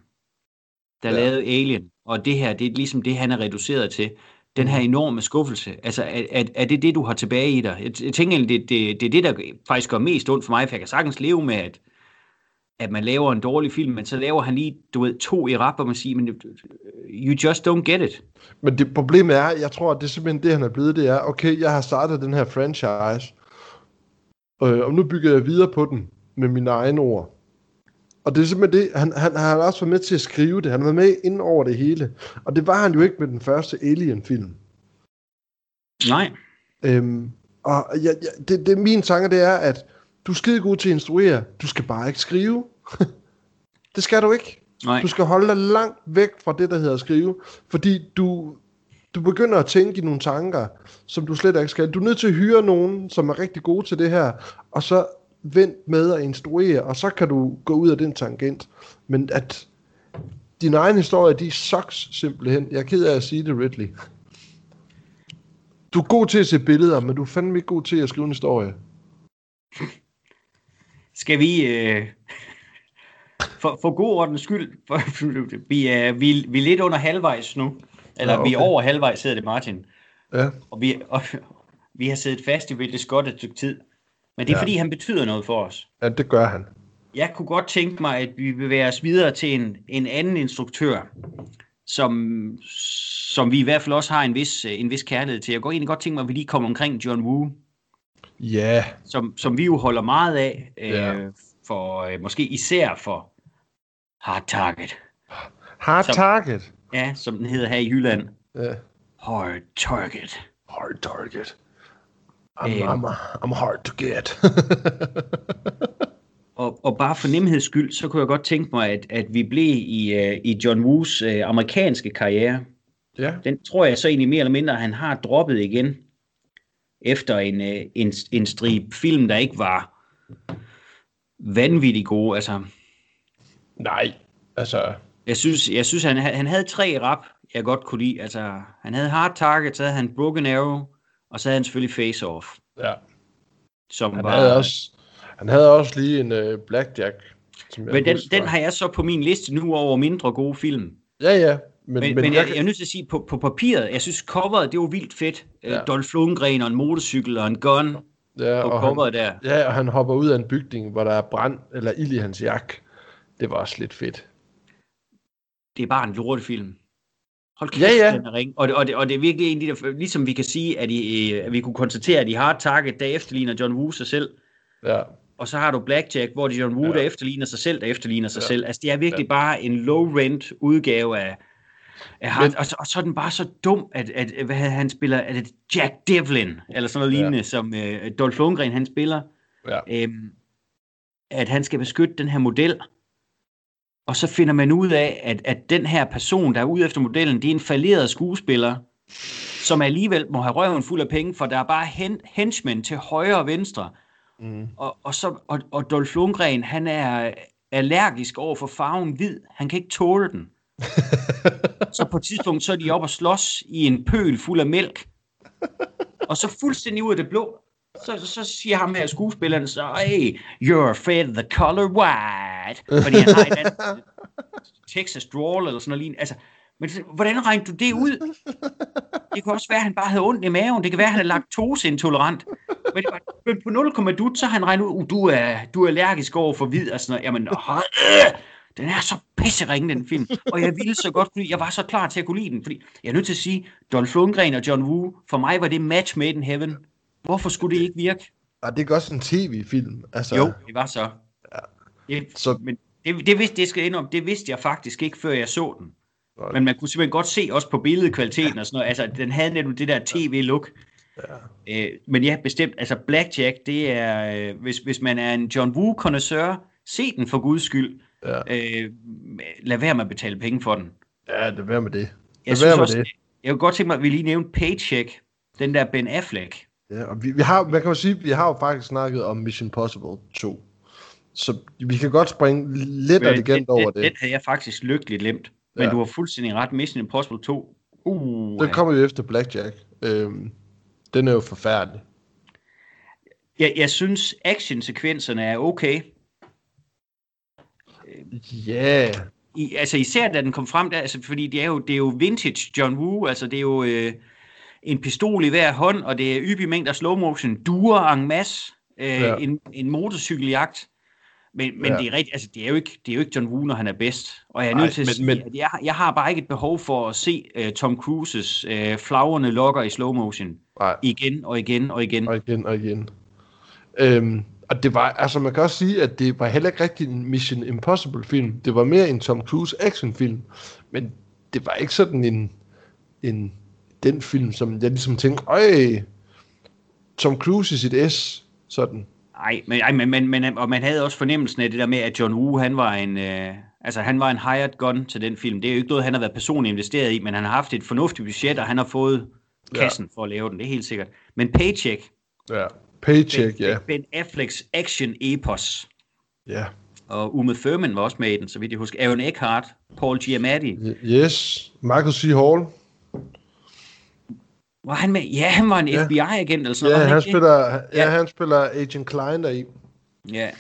B: der ja. lavede Alien, og det her, det er ligesom det, han er reduceret til. Den her enorme skuffelse. Altså, er, er, er det det, du har tilbage i dig? Jeg, jeg tænker det, det, det er det, der faktisk gør mest ondt for mig, for jeg kan sagtens leve med, at, at man laver en dårlig film, men så laver han lige, du ved, to i rap, og man siger, men you just don't get it.
A: Men det problemet er, jeg tror, at det er simpelthen det, han er blevet, det er, okay, jeg har startet den her franchise, øh, og nu bygger jeg videre på den med mine egne ord. Og det er simpelthen det, han, han, han har også været med til at skrive det, han været med ind over det hele. Og det var han jo ikke med den første Alien-film.
B: Nej.
A: Øhm, og ja, ja, det, det, min tanke det er, at du er skide god til at instruere, du skal bare ikke skrive. det skal du ikke. Nej. Du skal holde dig langt væk fra det, der hedder at skrive, fordi du, du begynder at tænke i nogle tanker, som du slet ikke skal. Du er nødt til at hyre nogen, som er rigtig gode til det her, og så vent med at instruere, og så kan du gå ud af den tangent. Men at din egen historie, de sucks simpelthen. Jeg er ked af at sige det, Ridley. Du er god til at se billeder, men du er fandme ikke god til at skrive en historie.
B: Skal vi... Øh... For, for god ordens skyld, for, vi, er, vi, vi er lidt under halvvejs nu. Eller ja, okay. vi er over halvvejs, hedder det Martin. Ja. Og vi, og, vi har siddet fast i Ridley Scott et stykke tid. Men det er ja. fordi, han betyder noget for os.
A: Ja, det gør han.
B: Jeg kunne godt tænke mig, at vi bevæger os videre til en, en anden instruktør, som, som vi i hvert fald også har en vis, en vis kærlighed til. Jeg går egentlig godt tænke mig, at vi lige kommer omkring John Woo.
A: Ja,
B: som, som vi jo holder meget af, øh, for øh, måske især for Hard Target,
A: hard
B: Som-
A: target.
B: ja, som den hedder her i Jylland.
A: Ja.
B: Hard Target.
A: Hard target. I'm,
B: Øhm.
A: I'm, I'm hard to get.
B: Og, og bare for nemheds skyld, så kunne jeg godt tænke mig, at, at vi blev i, øh, i John Woos øh, amerikanske karriere.
A: ja,
B: Den tror jeg så egentlig mere eller mindre, at han har droppet igen, efter en, øh, en, en strip film, der ikke var vanvittigt gode. Altså,
A: nej, altså,
B: jeg synes, jeg synes han, han havde tre rap, jeg godt kunne lide. Altså, han havde Hard Target, så havde han Broken Arrow, og så havde han selvfølgelig Face Off,
A: ja.
B: som
A: Han
B: var...
A: havde også, han havde også lige en uh, Blackjack. Som jeg
B: men den,
A: husker.
B: den har jeg så på min liste nu over mindre gode film.
A: Ja, ja. Men,
B: Men, men, men jeg, jeg er nødt til at sige, på, på papiret, jeg synes coveret, det var vildt fedt. Ja.
A: Ja.
B: Dolph Lundgren og en motorcykel og en gun
A: ja,
B: på
A: og han,
B: coveret der.
A: ja, og han hopper ud af en bygning, hvor der er brand eller ild i hans jakke. Det var også lidt fedt.
B: Det er bare en lortefilm. Hold kæft,
A: Ja, ja.
B: den er ring. Og det, og, det, og det er virkelig en af de der, ligesom vi kan sige, at, I, øh, at vi kunne konstatere, at i Hard Target, der efterligner John Woo sig selv.
A: Ja,
B: Og så har du Blackjack, hvor John Woo,
A: Ja.
B: der efterligner sig selv, der efterligner sig
A: Ja.
B: selv. Altså, det er virkelig bare en low-rent udgave af, af Hard,
A: Men-
B: og, så, og så er den bare så dum, at, at, at hvad han spiller, at det Jack Devlin, eller sådan noget
A: Ja.
B: lignende, som øh, Dolph Lundgren, han spiller.
A: ja.
B: øhm, at han skal beskytte den her model. Og så finder man ud af, at, at den her person, der er ude efter modellen, det er en falderet skuespiller, som alligevel må have røven fuld af penge, for der er bare hen, henchmen til højre og venstre.
A: Mm.
B: Og, og, så, og, og Dolph Lundgren, han er allergisk over for farven hvid. Han kan ikke tåle den. Så på et tidspunkt, så er de oppe og slås i en pøl fuld af mælk. Og så fuldstændig ud af det blå, så, så siger ham her skuespilleren så, hey, you're afraid of the color white. Fordi han har en anden Texas drawl eller sådan noget lignende. Altså, men så- hvordan regner du det ud? Det kan også være, at han bare havde ondt i maven. Det kan være, at han er laktoseintolerant. Men, det var- men på 0, dut, så han regnet ud, uh, du, er, du er allergisk over for hvid og sådan noget. Jamen, øh, den er så pisseringe, den film. Og jeg ville så godt lide, jeg var så klar til at kunne lide den. Fordi jeg er nødt til at sige, Dolph Lundgren og John Woo, for mig var det match made in heaven. Hvorfor skulle det ikke virke?
A: Og det er også en tv-film. Altså,
B: Jo, det var så. Det,
A: Så-
B: men det, det, vidste, det skal jeg indrømme, det vidste jeg faktisk ikke, før jeg så den.
A: Nej.
B: Men man kunne simpelthen godt se også på billedkvaliteten og sådan noget. Altså, den havde netop det der tv-look.
A: Ja.
B: Øh, men ja, bestemt. Altså, Blackjack, det er... Øh, hvis, hvis man er en John woo connoisseur se den for guds skyld.
A: Ja.
B: Øh, lad være med at betale penge for den.
A: ja, det er med det.
B: Jeg
A: Lad
B: synes
A: være med
B: også,
A: det.
B: jeg kunne godt tænke mig, at vi lige nævnte Paycheck. Den der Ben Affleck.
A: Ja, og vi, vi har, man kan jo sige, vi har jo faktisk snakket om Mission Possible 2. Så vi kan godt springe lidt
B: Men
A: legend over
B: den,
A: det.
B: Den havde jeg faktisk lykkeligt glemt. Men
A: Ja.
B: du har fuldstændig ret. Mission Impossible 2. Uh,
A: Den kommer jo efter Blackjack. Øhm, den er jo forfærdelig.
B: jeg, jeg synes, actionsekvenserne er okay.
A: Ja, yeah.
B: I, altså især da den kom frem der, altså, fordi det er, jo, det er jo vintage John Woo, altså det er jo øh, en pistol i hver hånd, og det er ypige mængder slow motion, duer en masse, øh,
A: Ja.
B: en, en motorcykeljagt. Men, men
A: Ja.
B: det, er rigtigt, altså, det, er jo ikke, det er jo ikke John Woo, når han er bedst. Og jeg er nødt til at
A: men-
B: sige,
A: men-
B: at jeg, jeg har bare ikke et behov for at se uh, Tom Cruises uh, flagrende lokker i slow motion
A: nej,
B: igen og igen og igen.
A: og igen og igen. Øhm, og det var, altså man kan også sige, at det var heller ikke rigtig en Mission Impossible film. Det var mere en Tom Cruise action film. Men det var ikke sådan en, en den film, som jeg ligesom tænkte, øj, Tom Cruise i sit S, sådan.
B: Nej, men, ej, men, men, men, og man havde også fornemmelsen af det der med, at John Woo, han var en, øh, altså han var en hired gun til den film. Det er jo ikke noget, han har været personligt investeret i, men han har haft et fornuftigt budget, og han har fået kassen for at lave den, det er helt sikkert. Men Paycheck,
A: Ja. Paycheck,
B: ben,
A: ja.
B: Ben Afflecks action epos,
A: Ja.
B: og Uma Thurman var også med i den, så vidt jeg husker. Aaron Eckhart, Paul Giamatti.
A: Yes. Michael C. Hall.
B: Var han med? Ja, han var en
A: Ja.
B: FBI-agent eller sådan
A: Ja,
B: noget. var
A: han
B: ikke det?
A: spiller, ja, han spiller Agent Klein deri.
B: Ja,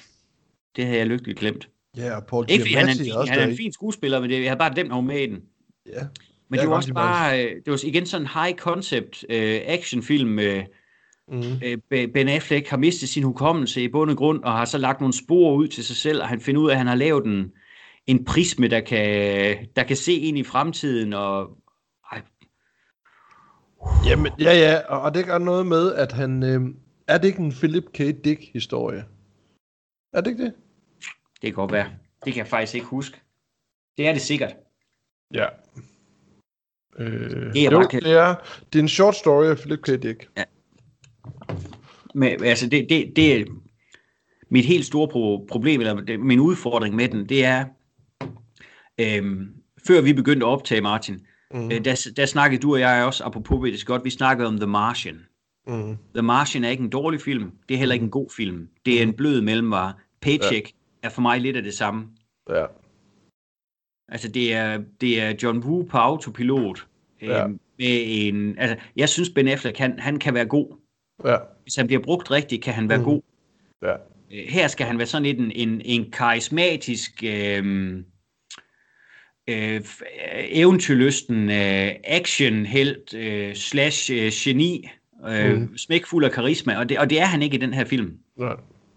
B: det havde jeg lykkeligt glemt.
A: Ja, og Paul
B: Ikke fordi han er en
A: Giamatti også
B: han er en fin skuespiller, men det, jeg havde bare glemt, han var med i den.
A: Ja.
B: Men det var også bare, øh, det var igen sådan en high concept øh, actionfilm. Øh,
A: Mm.
B: Be- Ben Affleck har mistet sin hukommelse i bund og grund, og har så lagt nogle spor ud til sig selv, og han finder ud af, at han har lavet en, en prisme, der kan, der kan se ind i fremtiden, og
A: Jamen, ja, ja, og, og det gør noget med, at han, øh, Er det ikke en Philip K. Dick-historie? Er det ikke det?
B: Det kan godt være. Det kan jeg faktisk ikke huske. Det er det sikkert.
A: Ja. Øh,
B: Det er
A: jo,
B: kan-
A: det er, det er en short story af Philip K. Dick.
B: Men, altså, det, det, det er mit helt store pro- problem, eller det, min udfordring med den, det er, øhm, før vi begyndte at optage, Martin,
A: Mm.
B: øh, der, der snakkede du og jeg også, apropos det godt, vi snakkede om The Martian.
A: Mm.
B: The Martian er ikke en dårlig film, det er heller ikke en god film. Det er en blød mellemvare. Paycheck ja. er for mig lidt af det samme.
A: Ja.
B: Altså, det er, det er John Woo på autopilot.
A: Ja.
B: Øhm, med en, altså, jeg synes, Ben Affleck, han, han kan være god.
A: Ja.
B: Hvis han bliver brugt rigtigt, kan han være
A: Mhm.
B: god.
A: Ja.
B: Øh, Her skal han være sådan lidt en, en, en karismatisk, øh, øh, øh, eventyrlysten øh, actionhelt øh, slash øh, geni, øh, mm. smækfuld af karisma, og det, og det er han ikke i den her film.
A: ja.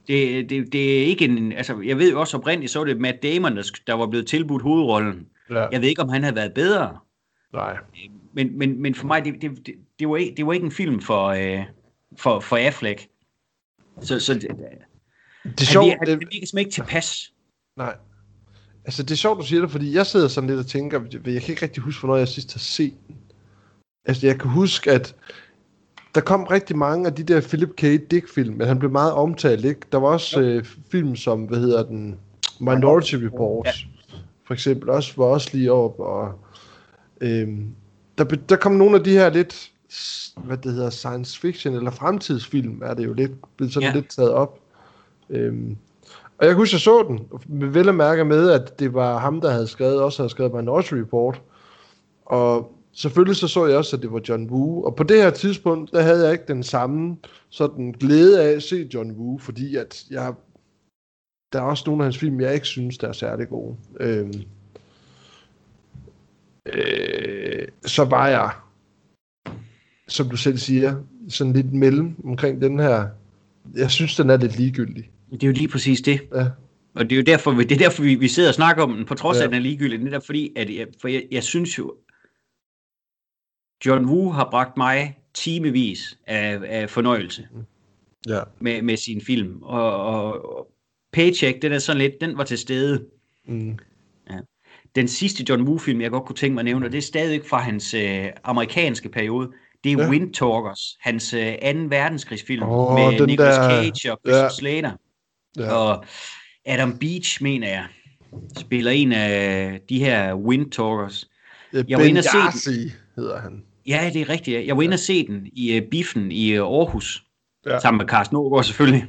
B: Det, det, det er ikke en, altså jeg ved jo også oprindeligt, så var det Matt Damon, der, der var blevet tilbudt hovedrollen.
A: ja.
B: Jeg ved ikke, om han havde været bedre,
A: Nej.
B: men, men, men for mig, det, det, det, det, var ikke, det var ikke en film for, øh, for, for Affleck. Så, så det,
A: Det er
B: han,
A: sjovt.
B: han,
A: det-
B: han virker simpelthen ikke tilpas.
A: Nej. Altså, det er sjovt, du siger det, fordi jeg sidder sådan lidt og tænker, jeg kan ikke rigtig huske, hvornår jeg sidst har set den. Altså, jeg kan huske, at der kom rigtig mange af de der Philip K. Dick-film, men han blev meget omtalt, ikke? Der var også øh, film som, hvad hedder den, Minority Report, ja. for eksempel, også var også lige op, og øhm, der, der kom nogle af de her lidt, hvad det hedder, science fiction, eller fremtidsfilm, er det jo lidt, blevet sådan
B: ja.
A: lidt taget op. Øhm, og jeg kan huske, jeg så den, vel at mærke med, at det var ham, der havde skrevet, også havde skrevet Minority Report. Og selvfølgelig så så jeg også, at det var John Woo. Og på det her tidspunkt, der havde jeg ikke den samme sådan glæde af at se John Woo, fordi at jeg, der er også nogle af hans film, jeg ikke synes, der er særlig gode. Øhm, øh, så var jeg, som du selv siger, sådan lidt mellem omkring den her. Jeg synes, den er lidt ligegyldig.
B: Det er jo lige præcis det.
A: Ja.
B: Og det er jo derfor, vi, det er derfor, vi, vi sidder og snakker om den, på trods af,
A: Ja.
B: at den er ligegyldig. Det er derfor, fordi, at jeg, for jeg, jeg synes jo, John Woo har bragt mig timevis af, af fornøjelse
A: Ja.
B: med, med sin film. Og, og, og Paycheck, den er sådan lidt, den var til stede.
A: Mm.
B: Den sidste John Woo-film, jeg godt kunne tænke mig at nævne, og det er stadig fra hans øh, amerikanske periode, det er
A: Ja.
B: ja. Wind Talkers, hans øh, 2. verdenskrigsfilm
A: Åh,
B: med Nicolas
A: der-
B: Cage og Christian
A: ja.
B: Slater.
A: Ja.
B: Og Adam Beach, mener jeg, spiller en af de her Wind Talkers.
A: Jeg
B: Jeg var
A: ben
B: inde og se den.
A: Hedder han.
B: Ja, det er rigtigt. Jeg var inde og se den i uh, Biffen i uh, Aarhus,
A: Ja.
B: ja. sammen med Carsten Aargaard selvfølgelig.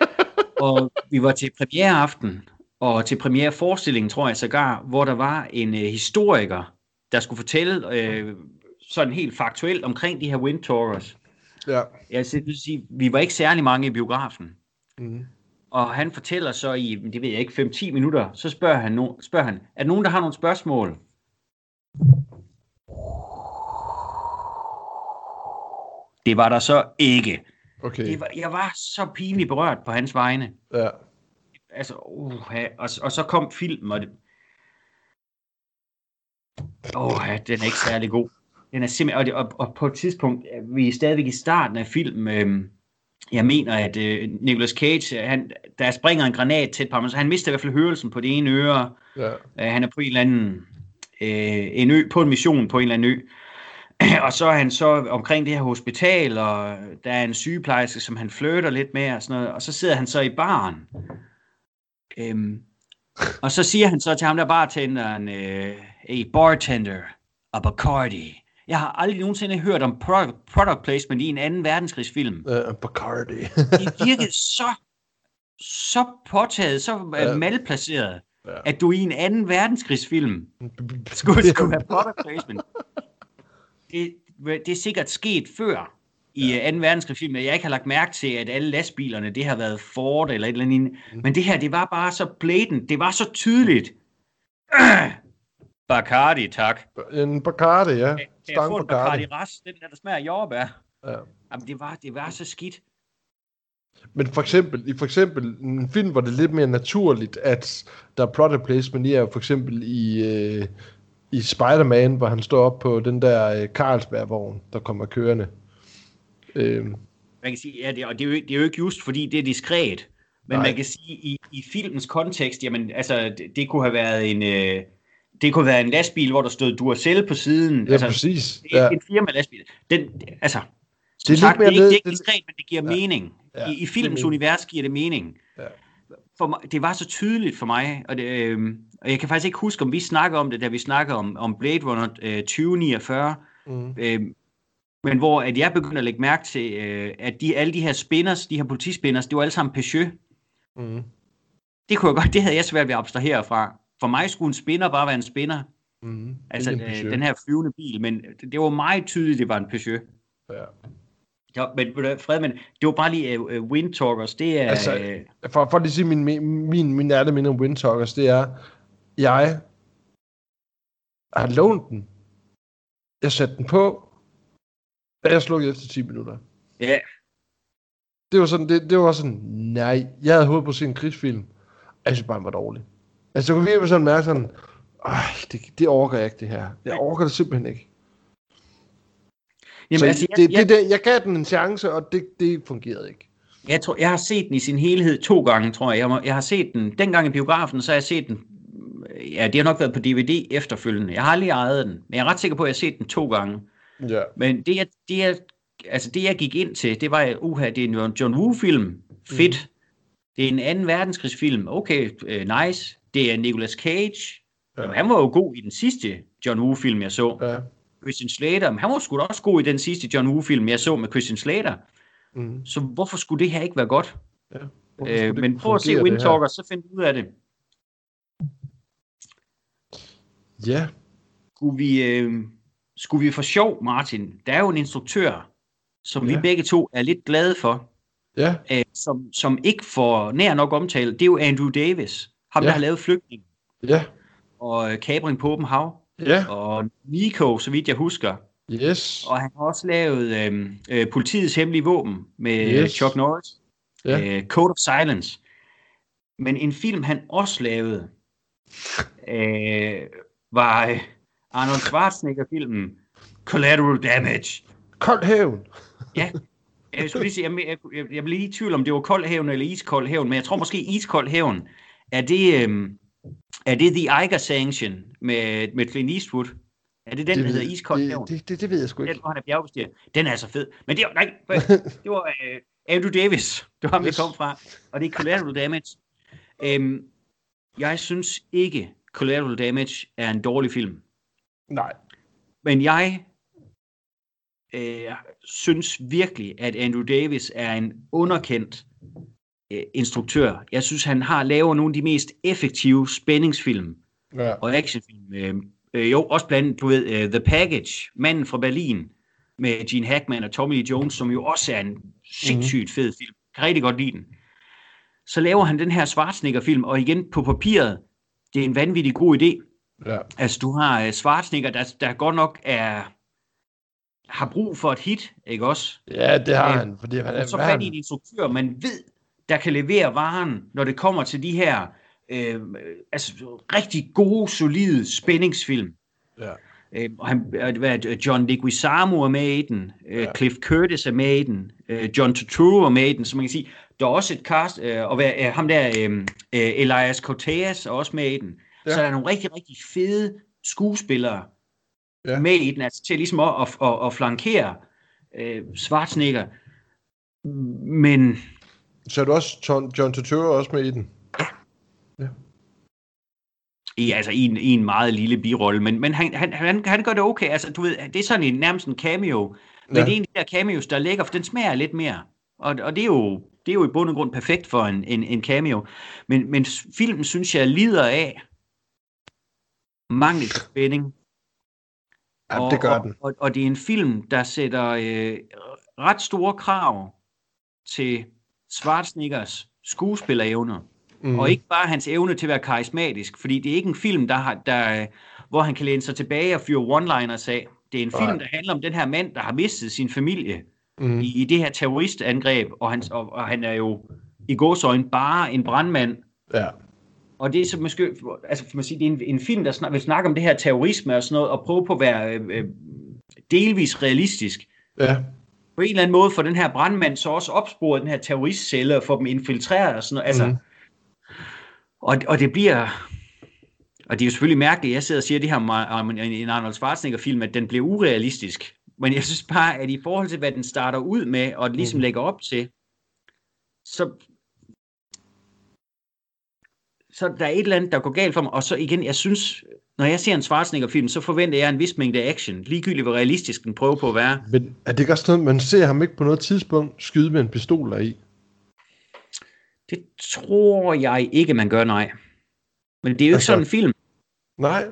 B: og vi var til premiereaften, og til premiereforestillingen, tror jeg sågar, hvor der var en uh, historiker, der skulle fortælle uh, sådan helt faktuelt omkring de her Wind Talkers.
A: Ja.
B: Jeg vil sige, vi var ikke særlig mange i biografen.
A: Mm.
B: Og han fortæller så i, det ved jeg ikke, 5-10 minutter, så spørger han, no, spørger han, er der nogen, der har nogle spørgsmål? Det var der så ikke.
A: Okay.
B: Det var, jeg var så pinligt berørt på hans vegne.
A: Ja.
B: Altså, uh, og, og så kom filmen, og det... Åh, ja, den er ikke særlig god. Den er simpelthen... Og, det, og, og på et tidspunkt, vi er stadigvæk i starten af filmen, øhm, jeg mener, at øh, Nicolas Cage, han, der springer en granat tæt på ham, så han mister i hvert fald hørelsen på det ene øre.
A: Ja.
B: Øh, han er på en eller anden øh, en ø, på en mission på en eller anden ø. og så er han så omkring det her hospital, og der er en sygeplejerske, som han flytter lidt med, og sådan noget, og så sidder han så i baren. Øhm, og så siger han så til ham der bartenderen, øh, hey bartender, a Bacardi. Jeg har aldrig nogensinde hørt om product, product placement i en anden verdenskrigsfilm.
A: Uh, Bacardi.
B: Det virkede så, så påtaget, så
A: ja.
B: malplaceret,
A: Ja.
B: at du i en anden verdenskrigsfilm skulle, skulle have product placement. Det, det er sikkert sket før i ja. 2. verdenskrigsfilm, at jeg ikke har lagt mærke til, at alle lastbilerne, det har været Ford eller et eller andet.
A: Mm.
B: Men det her, det var bare så blatant, det var så tydeligt. Øh, Bacardi, tak.
A: En Bacardi, ja.
B: Kan jeg få en Bacardi
A: Bacardi.
B: Ras, den der, der smager af jordbær?
A: Ja.
B: Jamen, det var, det var så skidt.
A: Men for eksempel, i for eksempel en film, hvor det er lidt mere naturligt, at der er product placement i, er for eksempel i, øh, i Spider-Man, hvor han står op på den der øh, Carlsberg-vogn, der kommer kørende. Øh,
B: man kan sige, ja, det, og det er, jo, det er jo ikke just, fordi det er diskret. Men
A: Nej.
B: man kan sige, i, i filmens kontekst, jamen, altså, det, det kunne have været en... Øh, det kunne været en lastbil, hvor der stod Duracell på siden.
A: Ja,
B: altså,
A: præcis.
B: Ja. En firma lastbil. Den, altså, som
A: Det er lidt
B: sagt,
A: mere
B: det er ikke, det er ikke
A: det-
B: diskret, men det giver
A: Ja.
B: mening.
A: Ja,
B: I, I
A: det
B: filmens
A: giver mening.
B: univers giver det mening.
A: Ja.
B: For mig, det var så tydeligt for mig, og, det, øh, og jeg kan faktisk ikke huske, om vi snakker om det, da vi snakker om, om Blade Runner øh, 2049,
A: Mm.
B: øh, men hvor at jeg begyndte at lægge mærke til, øh, at de, alle de her spinners, de her politispinners, det var alle sammen Peugeot.
A: Mm.
B: Det kunne jeg godt, det havde jeg svært ved at abstrahere fra. For mig skulle en spinner bare være en spinner,
A: Mm.
B: altså
A: en
B: øh, den her flyvende bil, men det, det var meget tydeligt, det var en Peugeot.
A: Ja.
B: Ja, men Fred, men det var bare lige uh, uh, Windtalkers, det er...
A: Altså,
B: øh,
A: For, for lige at sige min, min, min, min ærlige minde om Windtalkers, det er, jeg har lånt den. Jeg satte den på, og jeg slukkede efter 10 minutter.
B: ja,
A: Det var sådan, det, det var sådan, nej, jeg havde håbet på at se en krigsfilm. Jeg synes bare, den var dårlig. Altså, du kan virkelig sådan mærke sådan, det, det orker jeg ikke, det her. Jeg orker det simpelthen ikke.
B: Jamen,
A: så
B: altså, jeg,
A: det,
B: jeg,
A: det, det, jeg gav den en chance, og det, det fungerede ikke.
B: jeg, tror, jeg har set den i sin helhed to gange, tror jeg. Jeg, må, jeg har set den, dengang i biografen, så har jeg set den, ja, det har nok været på DVD efterfølgende. Jeg har aldrig ejet den, men jeg er ret sikker på, at jeg har set den to gange.
A: Ja.
B: Men det, jeg, det, jeg, altså det, jeg gik ind til, det var, uha, det er en John Woo-film. Fedt. Det er en anden verdenskrigsfilm. Okay, uh, nice. Det er Nicolas Cage.
A: Ja.
B: Jamen, han var jo god i den sidste John Woo-film, jeg så.
A: Ja.
B: Christian Slater, men han var sgu da også god i den sidste John Woo-film, jeg så med Christian Slater.
A: Mm.
B: Så hvorfor skulle det her ikke være godt?
A: ja.
B: Øh, men prøv at se
A: her?
B: Windtalker, så find ud af det.
A: Ja.
B: Skulle vi, øh, skulle vi for sjov, Martin, der er jo en instruktør, som. Ja. vi begge to er lidt glade for,
A: Ja.
B: øh, som, som ikke får nær nok omtale, det er jo Andrew Davis. Ham, ja. Der har lavet Flygtning
A: Ja.
B: og øh, Kabring på åben hav,
A: Ja.
B: og Nico, så vidt jeg husker.
A: Yes.
B: Og han har også lavet øh, øh, Politiets Hemmelige Våben med yes.
A: Yes.
B: Chuck Norris.
A: Ja.
B: øh, Code of Silence. Men en film, han også lavede, øh, var øh, Arnold Schwarzenegger-filmen Collateral Damage.
A: Kold hævn.
B: Ja, jeg skulle lige sige, jeg, jeg, jeg, jeg blev lige i tvivl om, det var kold hævn eller iskold hævn, men jeg tror måske iskold hævn. Er det, øh, er det The Eiger Sanction med, med Clint Eastwood? Er det den, der
A: ved-
B: hedder iskold
A: det, det, det, det ved jeg sgu
B: Den,
A: ikke.
B: hvor han er bjergbestiger. Den er så fed. Men det var, nej, det var uh, Andrew Davis. Det var ham,
A: Yes.
B: det kom fra. Og det er Collateral Damage. Um, jeg synes ikke, Collateral Damage er en dårlig film.
A: Nej.
B: Men jeg øh, synes virkelig, at Andrew Davis er en underkendt øh, instruktør. Jeg synes, han har lavet nogle af de mest effektive spændingsfilm
A: Ja.
B: og actionfilm. Øh, øh, jo, også blandt andet, du ved, uh, The Package, Manden fra Berlin, med Gene Hackman og Tommy Lee Jones, som jo også er en sindssygt fed film. Kan rigtig godt lide den. Så laver han den her Schwarzenegger-film, og igen på papiret, det er en vanvittig god idé.
A: Ja.
B: Altså, du har uh, Schwarzenegger, der, der godt nok er har brug for et hit, ikke også?
A: ja, det har
B: Øh,
A: han. Fordi han
B: Og
A: er
B: så fat
A: han-
B: i en instruktør, man ved, der kan levere varen, når det kommer til de her øh, altså, rigtig gode, solide spændingsfilm.
A: Ja.
B: Øh, og han, øh, John Leguizamo er med i den, øh,
A: Ja.
B: Cliff Curtis er med i den, øh, John Turturro er med i den, så man kan sige, der er også et cast, øh, og hvad, øh, ham der, øh, øh, Elias Cortez er også med i den.
A: Ja.
B: Så der er nogle rigtig, rigtig fede skuespillere
A: Ja.
B: med i den, altså til ligesom at, at, at, at flankere øh, Schwarzenegger. Men
A: Så er du også John, John Turturro også med i den?
B: i, altså, i, en, i en meget lille birolle, men, men han, han, han, han gør det okay. Altså, du ved, det er sådan en, nærmest en cameo, men
A: Ja.
B: det er en af de der cameos, der ligger, for den smager lidt mere. Og, og det, er jo, det er jo i bund og grund perfekt for en, en, en cameo. Men, men filmen, synes jeg, lider af mangel på spænding.
A: Ja, det gør
B: og,
A: den.
B: Og, og det er en film, der sætter øh, ret store krav til Schwarzeneggers skuespillerevner.
A: Mm.
B: Og ikke bare hans evne til at være karismatisk, fordi det er ikke en film, der har, der, hvor han kan læne sig tilbage og fyre one-liners af. Det er en film,
A: Nej.
B: der handler om den her mand, der har mistet sin familie
A: Mm.
B: i, i det her terroristangreb, og han, og, og han er jo i gåsøjne bare en brandmand.
A: Ja.
B: Og det er så måske, altså for man sige, det er en, en film, der snak, vil snakke om det her terrorisme og sådan noget, og prøve på at være øh, øh, delvis realistisk.
A: Ja.
B: På en eller anden måde får den her brandmand så også opsporet den her terroristcelle og får dem infiltreret og sådan noget. Altså,
A: Mhm.
B: og, og det bliver... Og det er jo selvfølgelig mærkeligt, at jeg sidder og siger det her om, en Arnold Schwarzenegger-film, at den bliver urealistisk. Men jeg synes bare, at i forhold til, hvad den starter ud med, og ligesom
A: Mhm.
B: lægger op til, så, så der er et eller andet, der går galt for mig. Og så igen, jeg synes, når jeg ser en Schwarzenegger-film, så forventer jeg en vis mængde action. Ligegyldigt, hvor realistisk den prøver på at være.
A: Men er det ikke også noget, man ser ham ikke på noget tidspunkt skyde med en pistol i?
B: Det tror jeg ikke, man gør, nej. Men det er jo ikke
A: Altså-
B: sådan en film.
A: Nej.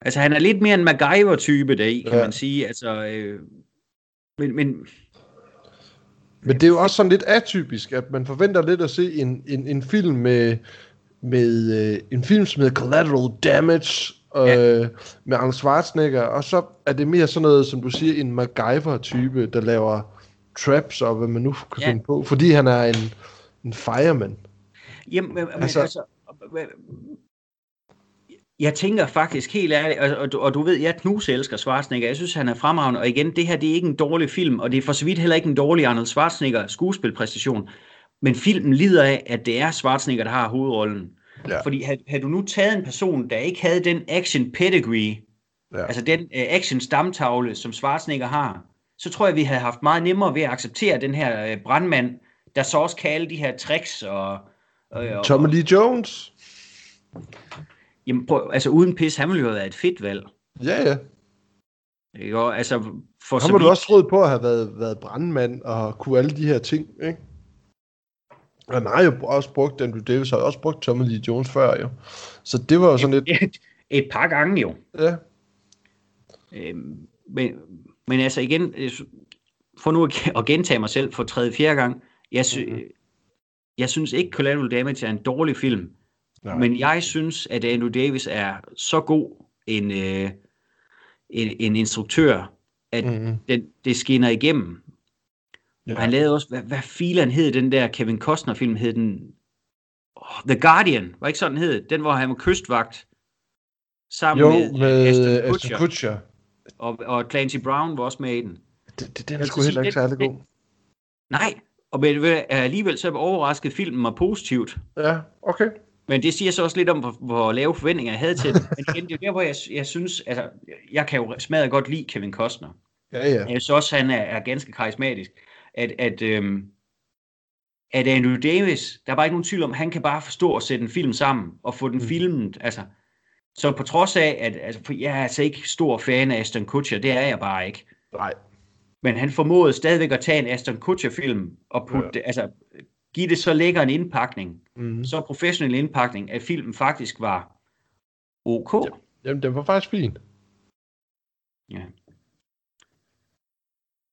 B: Altså, han er lidt mere en MacGyver-type deri, kan
A: Ja.
B: man sige. Altså, øh, men, men
A: Men det er jo også sådan lidt atypisk, at man forventer lidt at se en, en, en film med, med øh, en film som hedder Collateral Damage, øh,
B: Ja.
A: med Arnold Schwarzenegger, og så er det mere sådan noget, som du siger, en MacGyver-type, der laver traps og hvad man nu kan
B: Ja.
A: finde på, fordi han er en, en fireman.
B: Jamen, men,
A: Altså-
B: altså, jeg tænker faktisk helt ærligt, og, og, du- og du ved, jeg knuselsker Schwarzenegger, jeg synes, han er fremragende, og igen, det her, det er ikke en dårlig film, og det er for så vidt heller ikke en dårlig Arnold Schwarzenegger skuespilpræstation, men filmen lider af, at det er Schwarzenegger, der har hovedrollen.
A: Ja.
B: Fordi havde, havde du nu taget en person, der ikke havde den action pedigree,
A: Ja.
B: altså den uh, action stamtavle, som Schwarzenegger har, så tror jeg, vi havde haft meget nemmere ved at acceptere den her uh, brandmand, der så også kan alle de her tricks og... og, og
A: Tommy Lee Jones.
B: Jamen, prøv, altså uden pis, han ville jo have været et fedt valg.
A: Ja, ja.
B: Ikke? Og, altså, for
A: Han må du også troet på at have været, været brandmand og kunne alle de her ting, ikke? Han har jo også brugt, Andrew Davis har også brugt Tommy Lee Jones før, jo. Så det var jo sådan lidt,
B: et, et par gange jo.
A: ja,
B: Øhm, men, men altså igen, for nu at gentage mig selv for tredje, fjerde gang, jeg, sy-
A: Mhm.
B: jeg synes ikke Collateral Damage er en dårlig film,
A: Nej.
B: men jeg synes, at Andrew Davis er så god en, øh, en, en instruktør, at
A: mm-hmm.
B: den, det skinner igennem.
A: Ja.
B: Og han lavede også, hvad, hvad filen hed den der Kevin Costner film, hed den oh, The Guardian, var ikke sådan den hed? Den, hvor han var kystvagt sammen
A: jo,
B: med,
A: med
B: Ashton Kutcher,
A: Kutcher.
B: og, og Clancy Brown var også med i den.
A: Det, det, den er
B: Jeg
A: sgu heller ikke særlig god.
B: Nej, og men, alligevel så overraskede filmen mig positivt.
A: Ja, okay.
B: Men det siger så også lidt om, hvor, hvor lave forventninger jeg havde til den. Men igen, det er der, hvor jeg, jeg synes, altså, jeg kan jo smadre godt lide Kevin Costner.
A: Ja, ja.
B: Jeg synes også, han er, er ganske karismatisk. At, at, øhm, at Andrew Davis, der er bare ikke nogen tvivl om, han kan bare forstå at sætte en film sammen og få den
A: Mm.
B: filmet. Altså, så på trods af, at altså, for jeg er altså ikke stor fan af Aston Kutcher, det er jeg bare ikke.
A: Nej.
B: Men han formåede stadigvæk at tage en Aston Kutcher-film og putte, ja. altså, give det så lækker en indpakning,
A: Mm.
B: så professionel indpakning, at filmen faktisk var ok.
A: Jamen, den var faktisk fin.
B: Ja.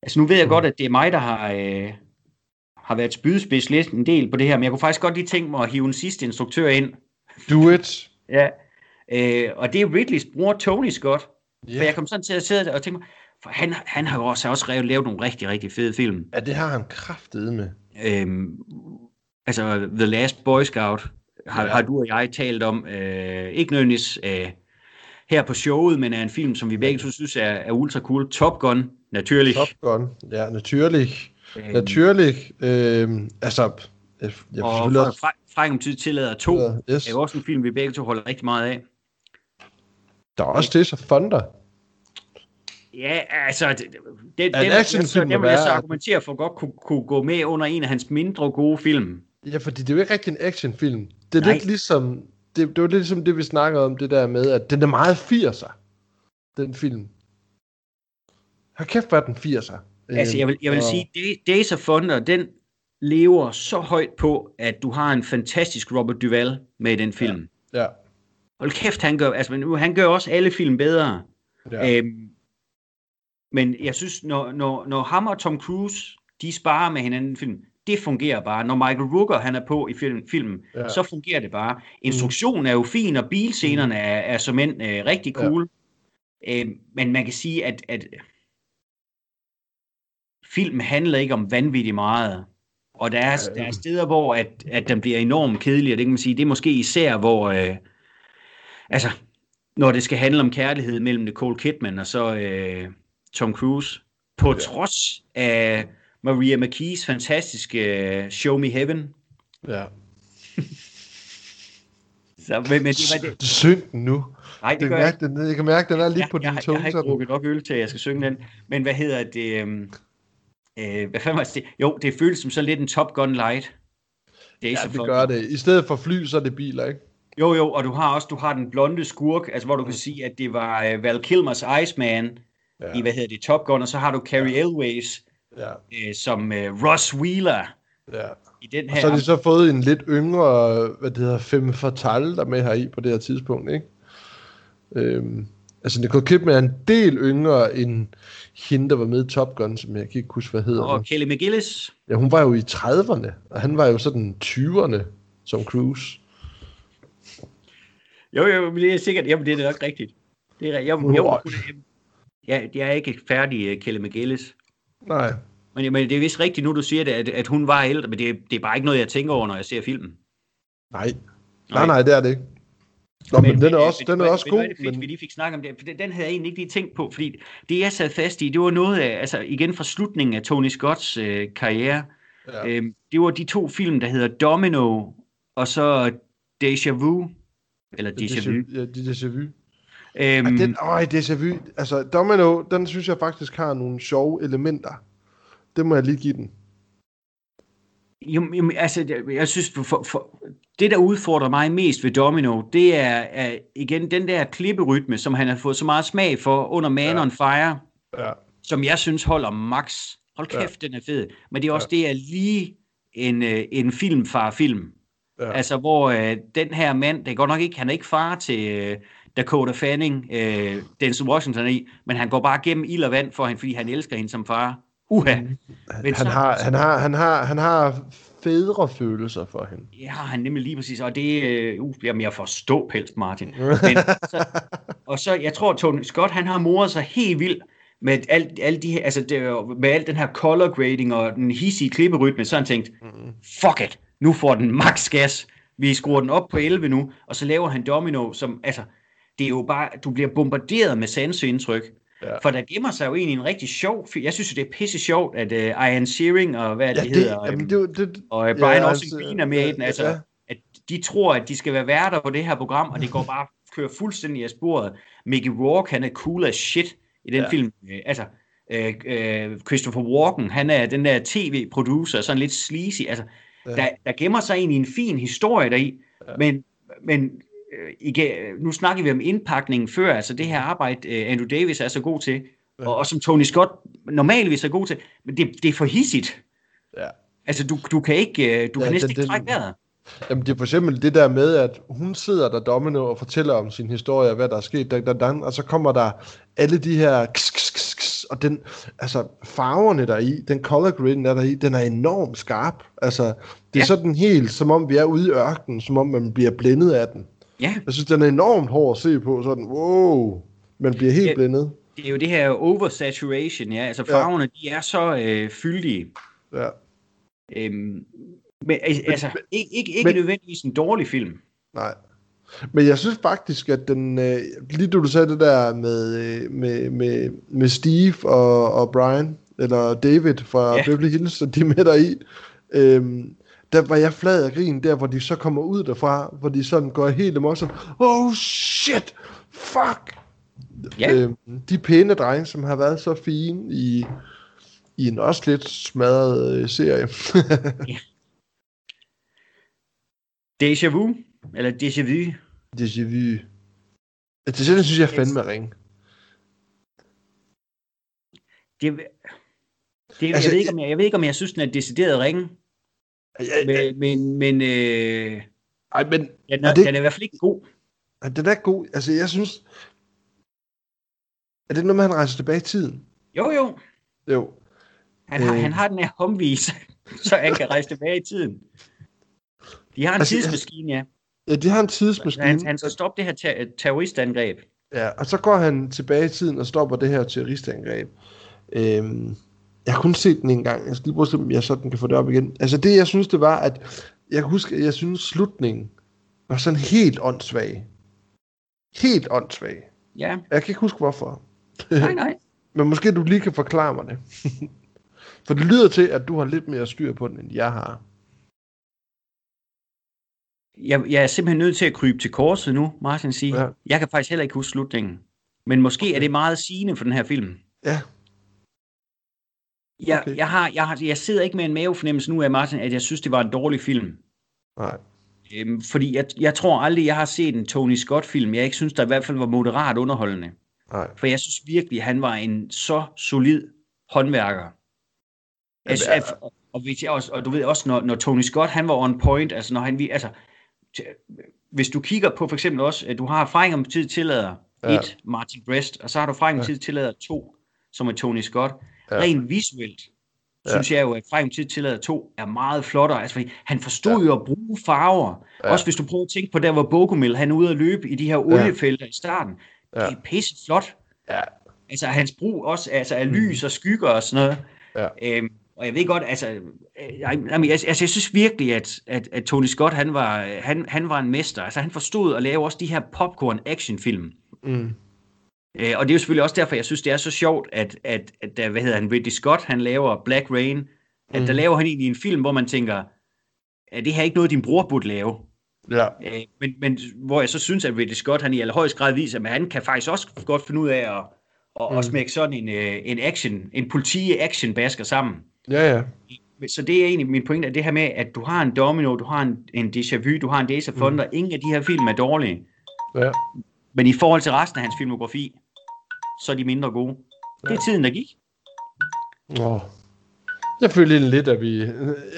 B: Altså nu ved jeg godt, at det er mig, der har, øh, har været spydspids lidt en del på det her, men jeg kunne faktisk godt lige tænke mig at hive en sidste instruktør ind.
A: Do it.
B: Ja. Øh, og det er Ridleys bror Tony Scott.
A: Ja.
B: For jeg kom sådan til at sidde og tænke mig, for han, han har jo også, også lavet, lavet nogle rigtig, rigtig fede film.
A: ja, det har han kraftet med.
B: Øhm, altså The Last Boy Scout har,
A: Ja.
B: har du og jeg talt om. Øh, ikke nødvendigvis øh, her på showet, men er en film, som vi begge synes er, er ultra cool. Top Gun, naturligt.
A: Top Gun. Ja, naturligt.
B: Øhm,
A: Naturligt. Øhm, altså, jeg, jeg
B: og
A: selvfølgelig også...
B: fra, fra om tid tillader to,
A: Ja, yes.
B: er jo også en film, vi begge to holder rigtig meget af.
A: Der er også det, så Thunder.
B: Ja, altså, det, det, det,
A: en
B: den,
A: må
B: den vil jeg så
A: være-
B: argumentere for godt kunne, kunne gå med under en af hans mindre gode film.
A: Ja, fordi det er jo ikke rigtig en actionfilm. Det er
B: Nej.
A: lidt ligesom... Det, det var lidt ligesom det, vi snakkede om, det der med, at den er meget 80'er, den film. Hold kæft, hvor den 80'er.
B: Altså, jeg vil, jeg vil
A: og-
B: sige, Day- Days of Thunder, den lever så højt på, at du har en fantastisk Robert Duvall med i den film.
A: Ja,
B: Hold kæft, han gør, altså, men han gør også alle film bedre.
A: ja.
B: Øhm, men jeg synes, når, når, når ham og Tom Cruise, de sparer med hinanden i film, det fungerer bare. Når Michael Rooker, han er på i film, filmen,
A: Ja.
B: ja. så fungerer det bare. Instruktionen er jo fin, og bilscenerne er, er som end øh, rigtig
A: Ja.
B: cool. Øhm, men man kan sige, at, at filmen handler ikke om vanvittigt meget. Og der er, der er steder, hvor at, at den bliver enormt kedelig, og det kan man sige, det er måske især, hvor, øh, altså, når det skal handle om kærlighed mellem Nicole Kidman og så øh, Tom Cruise. På ja. trods af Maria McKees fantastiske øh, Show Me Heaven.
A: Ja.
B: Så, men, men det var det.
A: Syng den nu.
B: Nej, det
A: Jeg
B: gør
A: kan,
B: jeg
A: mærke, den, jeg kan mærke, den er lidt
B: Ja,
A: på
B: jeg,
A: din tunge.
B: Jeg har ikke drukket nok øl til, at jeg skal synge den. Men hvad hedder det? øhm, Øh, hvad fanden var det? Jo, det føles som sådan lidt en Top Gun Light. Det er
A: Ja,
B: så
A: det gør det. I stedet for fly, så er det biler, ikke?
B: Jo, jo, og du har også du har den blonde skurk, altså hvor du kan sige, at det var uh, Val Kilmers Iceman
A: Ja.
B: ja. i, hvad hedder det, Top Gun, og så har du Carrie Elways
A: Ja,
B: øh, som uh, Ross Wheeler
A: ja.
B: i den
A: Og
B: her.
A: så har de så fået en lidt yngre, hvad det hedder, femme fatale, der er med her i på det her tidspunkt, ikke? Øhm, altså Nicole Kidman er en del yngre end hende, der var med i Top Gun, som jeg kan ikke huske, hvad hedder.
B: og
A: nu.
B: Kelly McGillis.
A: Ja, hun var jo i 30'erne, og han var jo sådan 20'erne som Cruise.
B: Jo, jo, men det er sikkert, jamen det er nok rigtigt. Det er, jo,
A: Wow.
B: jo, ja, jeg er ikke færdig, uh, Kelly McGillis.
A: Nej,
B: Men, men det er vist rigtigt nu, du siger det, at, at hun var ældre, men det, det er bare ikke noget, jeg tænker over, når jeg ser filmen.
A: nej. Nej, nej, det er det ikke. Nå, men, men den er også,
B: men-
A: den er
B: men-
A: også
B: men
A: god.
B: hvor det fedt,
A: Men,
B: vi lige fik snakket om det, for den, den havde jeg egentlig ikke lige tænkt på, fordi det jeg sad fast i, det var noget af, altså igen fra slutningen af Tony Scotts øh, karriere,
A: ja.
B: øhm, det var de to film, der hedder Domino, og så Deja Vu, eller Deja Vu.
A: Ja, déjà vu.
B: Øhm,
A: Ej, den, øj, déjà vu. Altså, Domino, den synes jeg faktisk har nogle sjove elementer. Det må jeg lige give den.
B: Jo, jamen, altså, jeg- synes, for, for, det der udfordrer mig mest ved Domino, det er, er igen den der klipperytme, som han har fået så meget smag for under Man
A: Ja.
B: on Fire,
A: Ja.
B: som jeg synes holder max. Hold kæft, ja. den er fed. Men det er også ja. det er lige en, øh, en filmfar-film.
A: Ja.
B: Altså, hvor øh, den her mand, det godt nok ikke, han er ikke far til øh, Dakota Fanning, øh, Denzel Washington i, men han går bare gennem ild og vand for hende, fordi han elsker hende som far. Uha.
A: Mm.
B: Men
A: Han
B: så-
A: har, han har, han har, han har fædre følelser for hende.
B: Har han nemlig lige præcis, og det øh, uh, bliver mere forstå pels, Martin. Men, så, og så, jeg tror, Tony Scott, han har moret sig helt vildt med alt, alt de her, altså det, med alt den her color grading og den hissige klipperytme, så han tænkt, fuck it, nu får den max gas. Vi skruer den op på 11 nu, og så laver han Domino, som, altså, det er jo bare, du bliver bombarderet med sanseindtryk.
A: Ja.
B: Ja. For der gemmer sig jo egentlig en rigtig sjov, fi- jeg synes jo, det er pisse sjovt, at uh, Ian Shearing og hvad
A: Ja,
B: det,
A: det,
B: hedder,
A: jamen,
B: øhm,
A: det, det,
B: og øh, Brian
A: Ja,
B: ja,
A: altså,
B: Austin Green er med i den,
A: ja,
B: altså,
A: ja.
B: at de tror, at de skal være værter på det her program, og det går bare kører fuldstændig af sporet. Mickey Rourke, han er cool as shit i den
A: Ja.
B: ja. film. Øh, Altså, øh, øh, Christopher Walken, han er den der tv-producer, sådan lidt sleazy. Altså,
A: Ja.
B: ja. der, der gemmer sig egentlig en fin historie deri,
A: Ja.
B: ja. men, men igen, nu snakker vi om indpakningen før, altså det her arbejde, øh, Andrew Davis er så god til,
A: Ja.
B: og, og som Tony Scott normalvis er god til, men det, det er for hissigt.
A: Ja.
B: Altså, du, du kan ikke, øh, du
A: Ja,
B: kan næsten
A: den-
B: ikke trække vejret.
A: Jamen, det er for eksempel det der med, at hun sidder der domino og fortæller om sin historie, hvad der er sket, dan, dan, dan, og så kommer der alle de her kss, kss, kss, kss, og den, altså farverne der i, den color grading der, der i, den er enormt skarp. Altså, det er. Ja. sådan helt, som om vi er ude i ørkenen, som om man bliver blændet af den.
B: Ja,
A: Jeg synes, den er enormt hård at se på, sådan, wow, man bliver helt
B: Ja.
A: blændet.
B: det er jo det her oversaturation, ja. Altså
A: Ja.
B: farverne, de er så øh, fyldige.
A: Ja.
B: Øhm, men al- altså, ikke, ikke, ikke
A: men-
B: nødvendigvis en dårlig film.
A: Nej. Men jeg synes faktisk, at den, øh, lige du sagde det der med, øh, med, med, med Steve og, og Brian, eller David fra
B: Ja.
A: Beverly Hills, og de er med der i, øhm, der var jeg flad af grin, der hvor de så kommer ud derfra, hvor de sådan går helt amok, sådan, oh shit, fuck.
B: Ja.
A: Øhm, de pæne drenge, som har været så fine i, i en også lidt smadret øh, serie.
B: Deja Vu, eller Deja Vu.
A: Déjà vu. Det sådan synes jeg fandme ringe.
B: Det, det,
A: Altså,
B: jeg, ved ikke, om jeg, jeg ved ikke, om jeg synes, den er decideret ringe,
A: Ja, ja,
B: men, men, men øh,
A: Ej, men
B: den,
A: Er
B: er,
A: det-
B: den er i hvert fald ikke god.
A: Ja, Den er god. Altså, jeg synes... Er det noget med, han rejser tilbage i tiden?
B: Jo, jo.
A: Jo.
B: Han har,
A: Øh.
B: han har den her omvis, så han kan rejse tilbage i tiden. De har en
A: altså,
B: tidsmaskine, ja.
A: Ja, de har en tidsmaskine.
B: Han, han skal stoppe det her ter- terroristangreb.
A: Ja, og så går han tilbage i tiden og stopper det her terroristangreb. Øhm, jeg har kun set den en gang. Jeg skal lige prøve at se, om jeg sådan kan få det op igen. Altså det, jeg synes, det var, at jeg kan huske, at jeg synes, slutningen var sådan helt åndssvag. Helt åndssvag.
B: Ja,
A: Jeg kan ikke huske, hvorfor.
B: nej, nej.
A: Men måske du lige kan forklare mig det. For det lyder til, at du har lidt mere styr på den, end jeg har.
B: Jeg, jeg er simpelthen nødt til at krybe til korset nu, Martin siger.
A: Ja.
B: Jeg kan faktisk heller ikke huske slutningen. Men måske okay. er det meget sigende for den her film.
A: Ja,
B: Jeg,
A: Okay.
B: jeg, har, jeg, har, jeg sidder ikke med en mavefornemmelse nu af, Martin, at jeg synes, det var en dårlig film.
A: nej.
B: Øhm, fordi jeg, jeg tror aldrig, jeg har set en Tony Scott-film, jeg ikke synes, der i hvert fald var moderat underholdende.
A: Nej.
B: For jeg synes virkelig, han var en så solid håndværker. Altså,
A: Ja,
B: at, og, og, jeg også, og du ved også, når, når Tony Scott, han var on point, altså når han, vi- altså, hvis du kigger på for eksempel også, at du har erfaring om tid tillader
A: Ja.
B: et, Martin Brest, og så har du erfaring om tid tillader to, som er Tony Scott.
A: Ja.
B: Rent visuelt,
A: Ja.
B: synes jeg jo, at om tid tillader to er meget flottere. Altså, fordi han forstod jo at bruge farver.
A: Ja.
B: Også hvis du prøver at tænke på der, hvor Bogomil, han er ude at løbe i de her oliefelter i starten.
A: Ja.
B: Det er pisse flot.
A: Ja.
B: Altså hans brug også altså, af lys og skygger og sådan noget.
A: Ja.
B: Øhm, og jeg ved godt, altså, jeg, jeg, altså jeg synes virkelig, at, at, at Tony Scott, han var, han, han var en mester. Altså han forstod at lave også de her popcorn actionfilm.
A: Mm.
B: Øh, og det er jo selvfølgelig også derfor, jeg synes, det er så sjovt, at, at, at der, hvad hedder han, Ridley Scott, han laver Black Rain, at
A: Mm.
B: der laver han egentlig en film, hvor man tænker, er det her ikke noget, din bror burde lave?
A: Ja.
B: Øh, men, men hvor jeg så synes, at Ridley Scott, han i allerhøjeste grad viser, at han kan faktisk også godt finde ud af at, at,
A: Mm.
B: at smække sådan en, øh, en action, en politi-action-basker sammen.
A: Ja, ja.
B: Så det er egentlig min pointe, at det her med, at du har en Domino, du har en, en Déjà Vu, du har en Days of Thunder, mm. ingen af de her film er dårlige.
A: Ja.
B: Men i forhold til resten af hans filmografi, så er de mindre gode. Det er tiden, der gik.
A: Åh. Jeg føler lidt, at vi...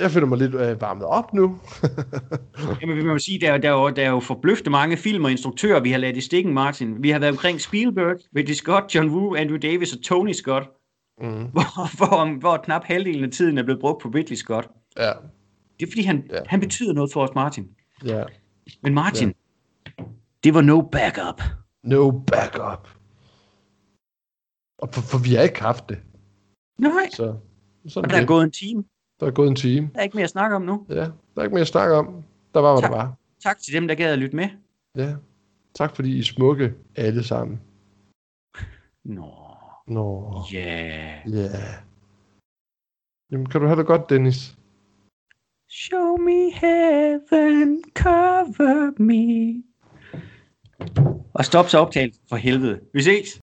A: Jeg føler mig lidt øh, varmet op nu.
B: Jamen, vil man sige, der, er- der, er jo, der er jo forbløffende mange film og instruktører, vi har ladt i stikken, Martin. Vi har været omkring Spielberg, Ridley Scott, John Woo, Andrew Davis og Tony Scott,
A: mm.
B: hvor, hvor, hvor knap halvdelen af tiden er blevet brugt på Ridley Scott.
A: Ja.
B: Det er fordi, han,
A: Ja.
B: han betyder noget for os, Martin.
A: Ja.
B: Men Martin, det var no backup.
A: No backup. Og for, for vi har ikke haft det.
B: Nej,
A: Så sådan
B: og der er gået en time.
A: der er gået en time.
B: Der er ikke mere at snakke om nu.
A: Ja, der er ikke mere at snakke om. Der var, hvad
B: Tak.
A: der var.
B: Tak til dem, der gad at lytte med.
A: Ja. Tak fordi I smukke alle sammen.
B: Nå,
A: Nå.
B: ja. Yeah.
A: Ja. Jamen, kan du have det godt, Dennis?
B: Show me heaven, cover me. Og stop så optagelsen for helvede. Vi ses.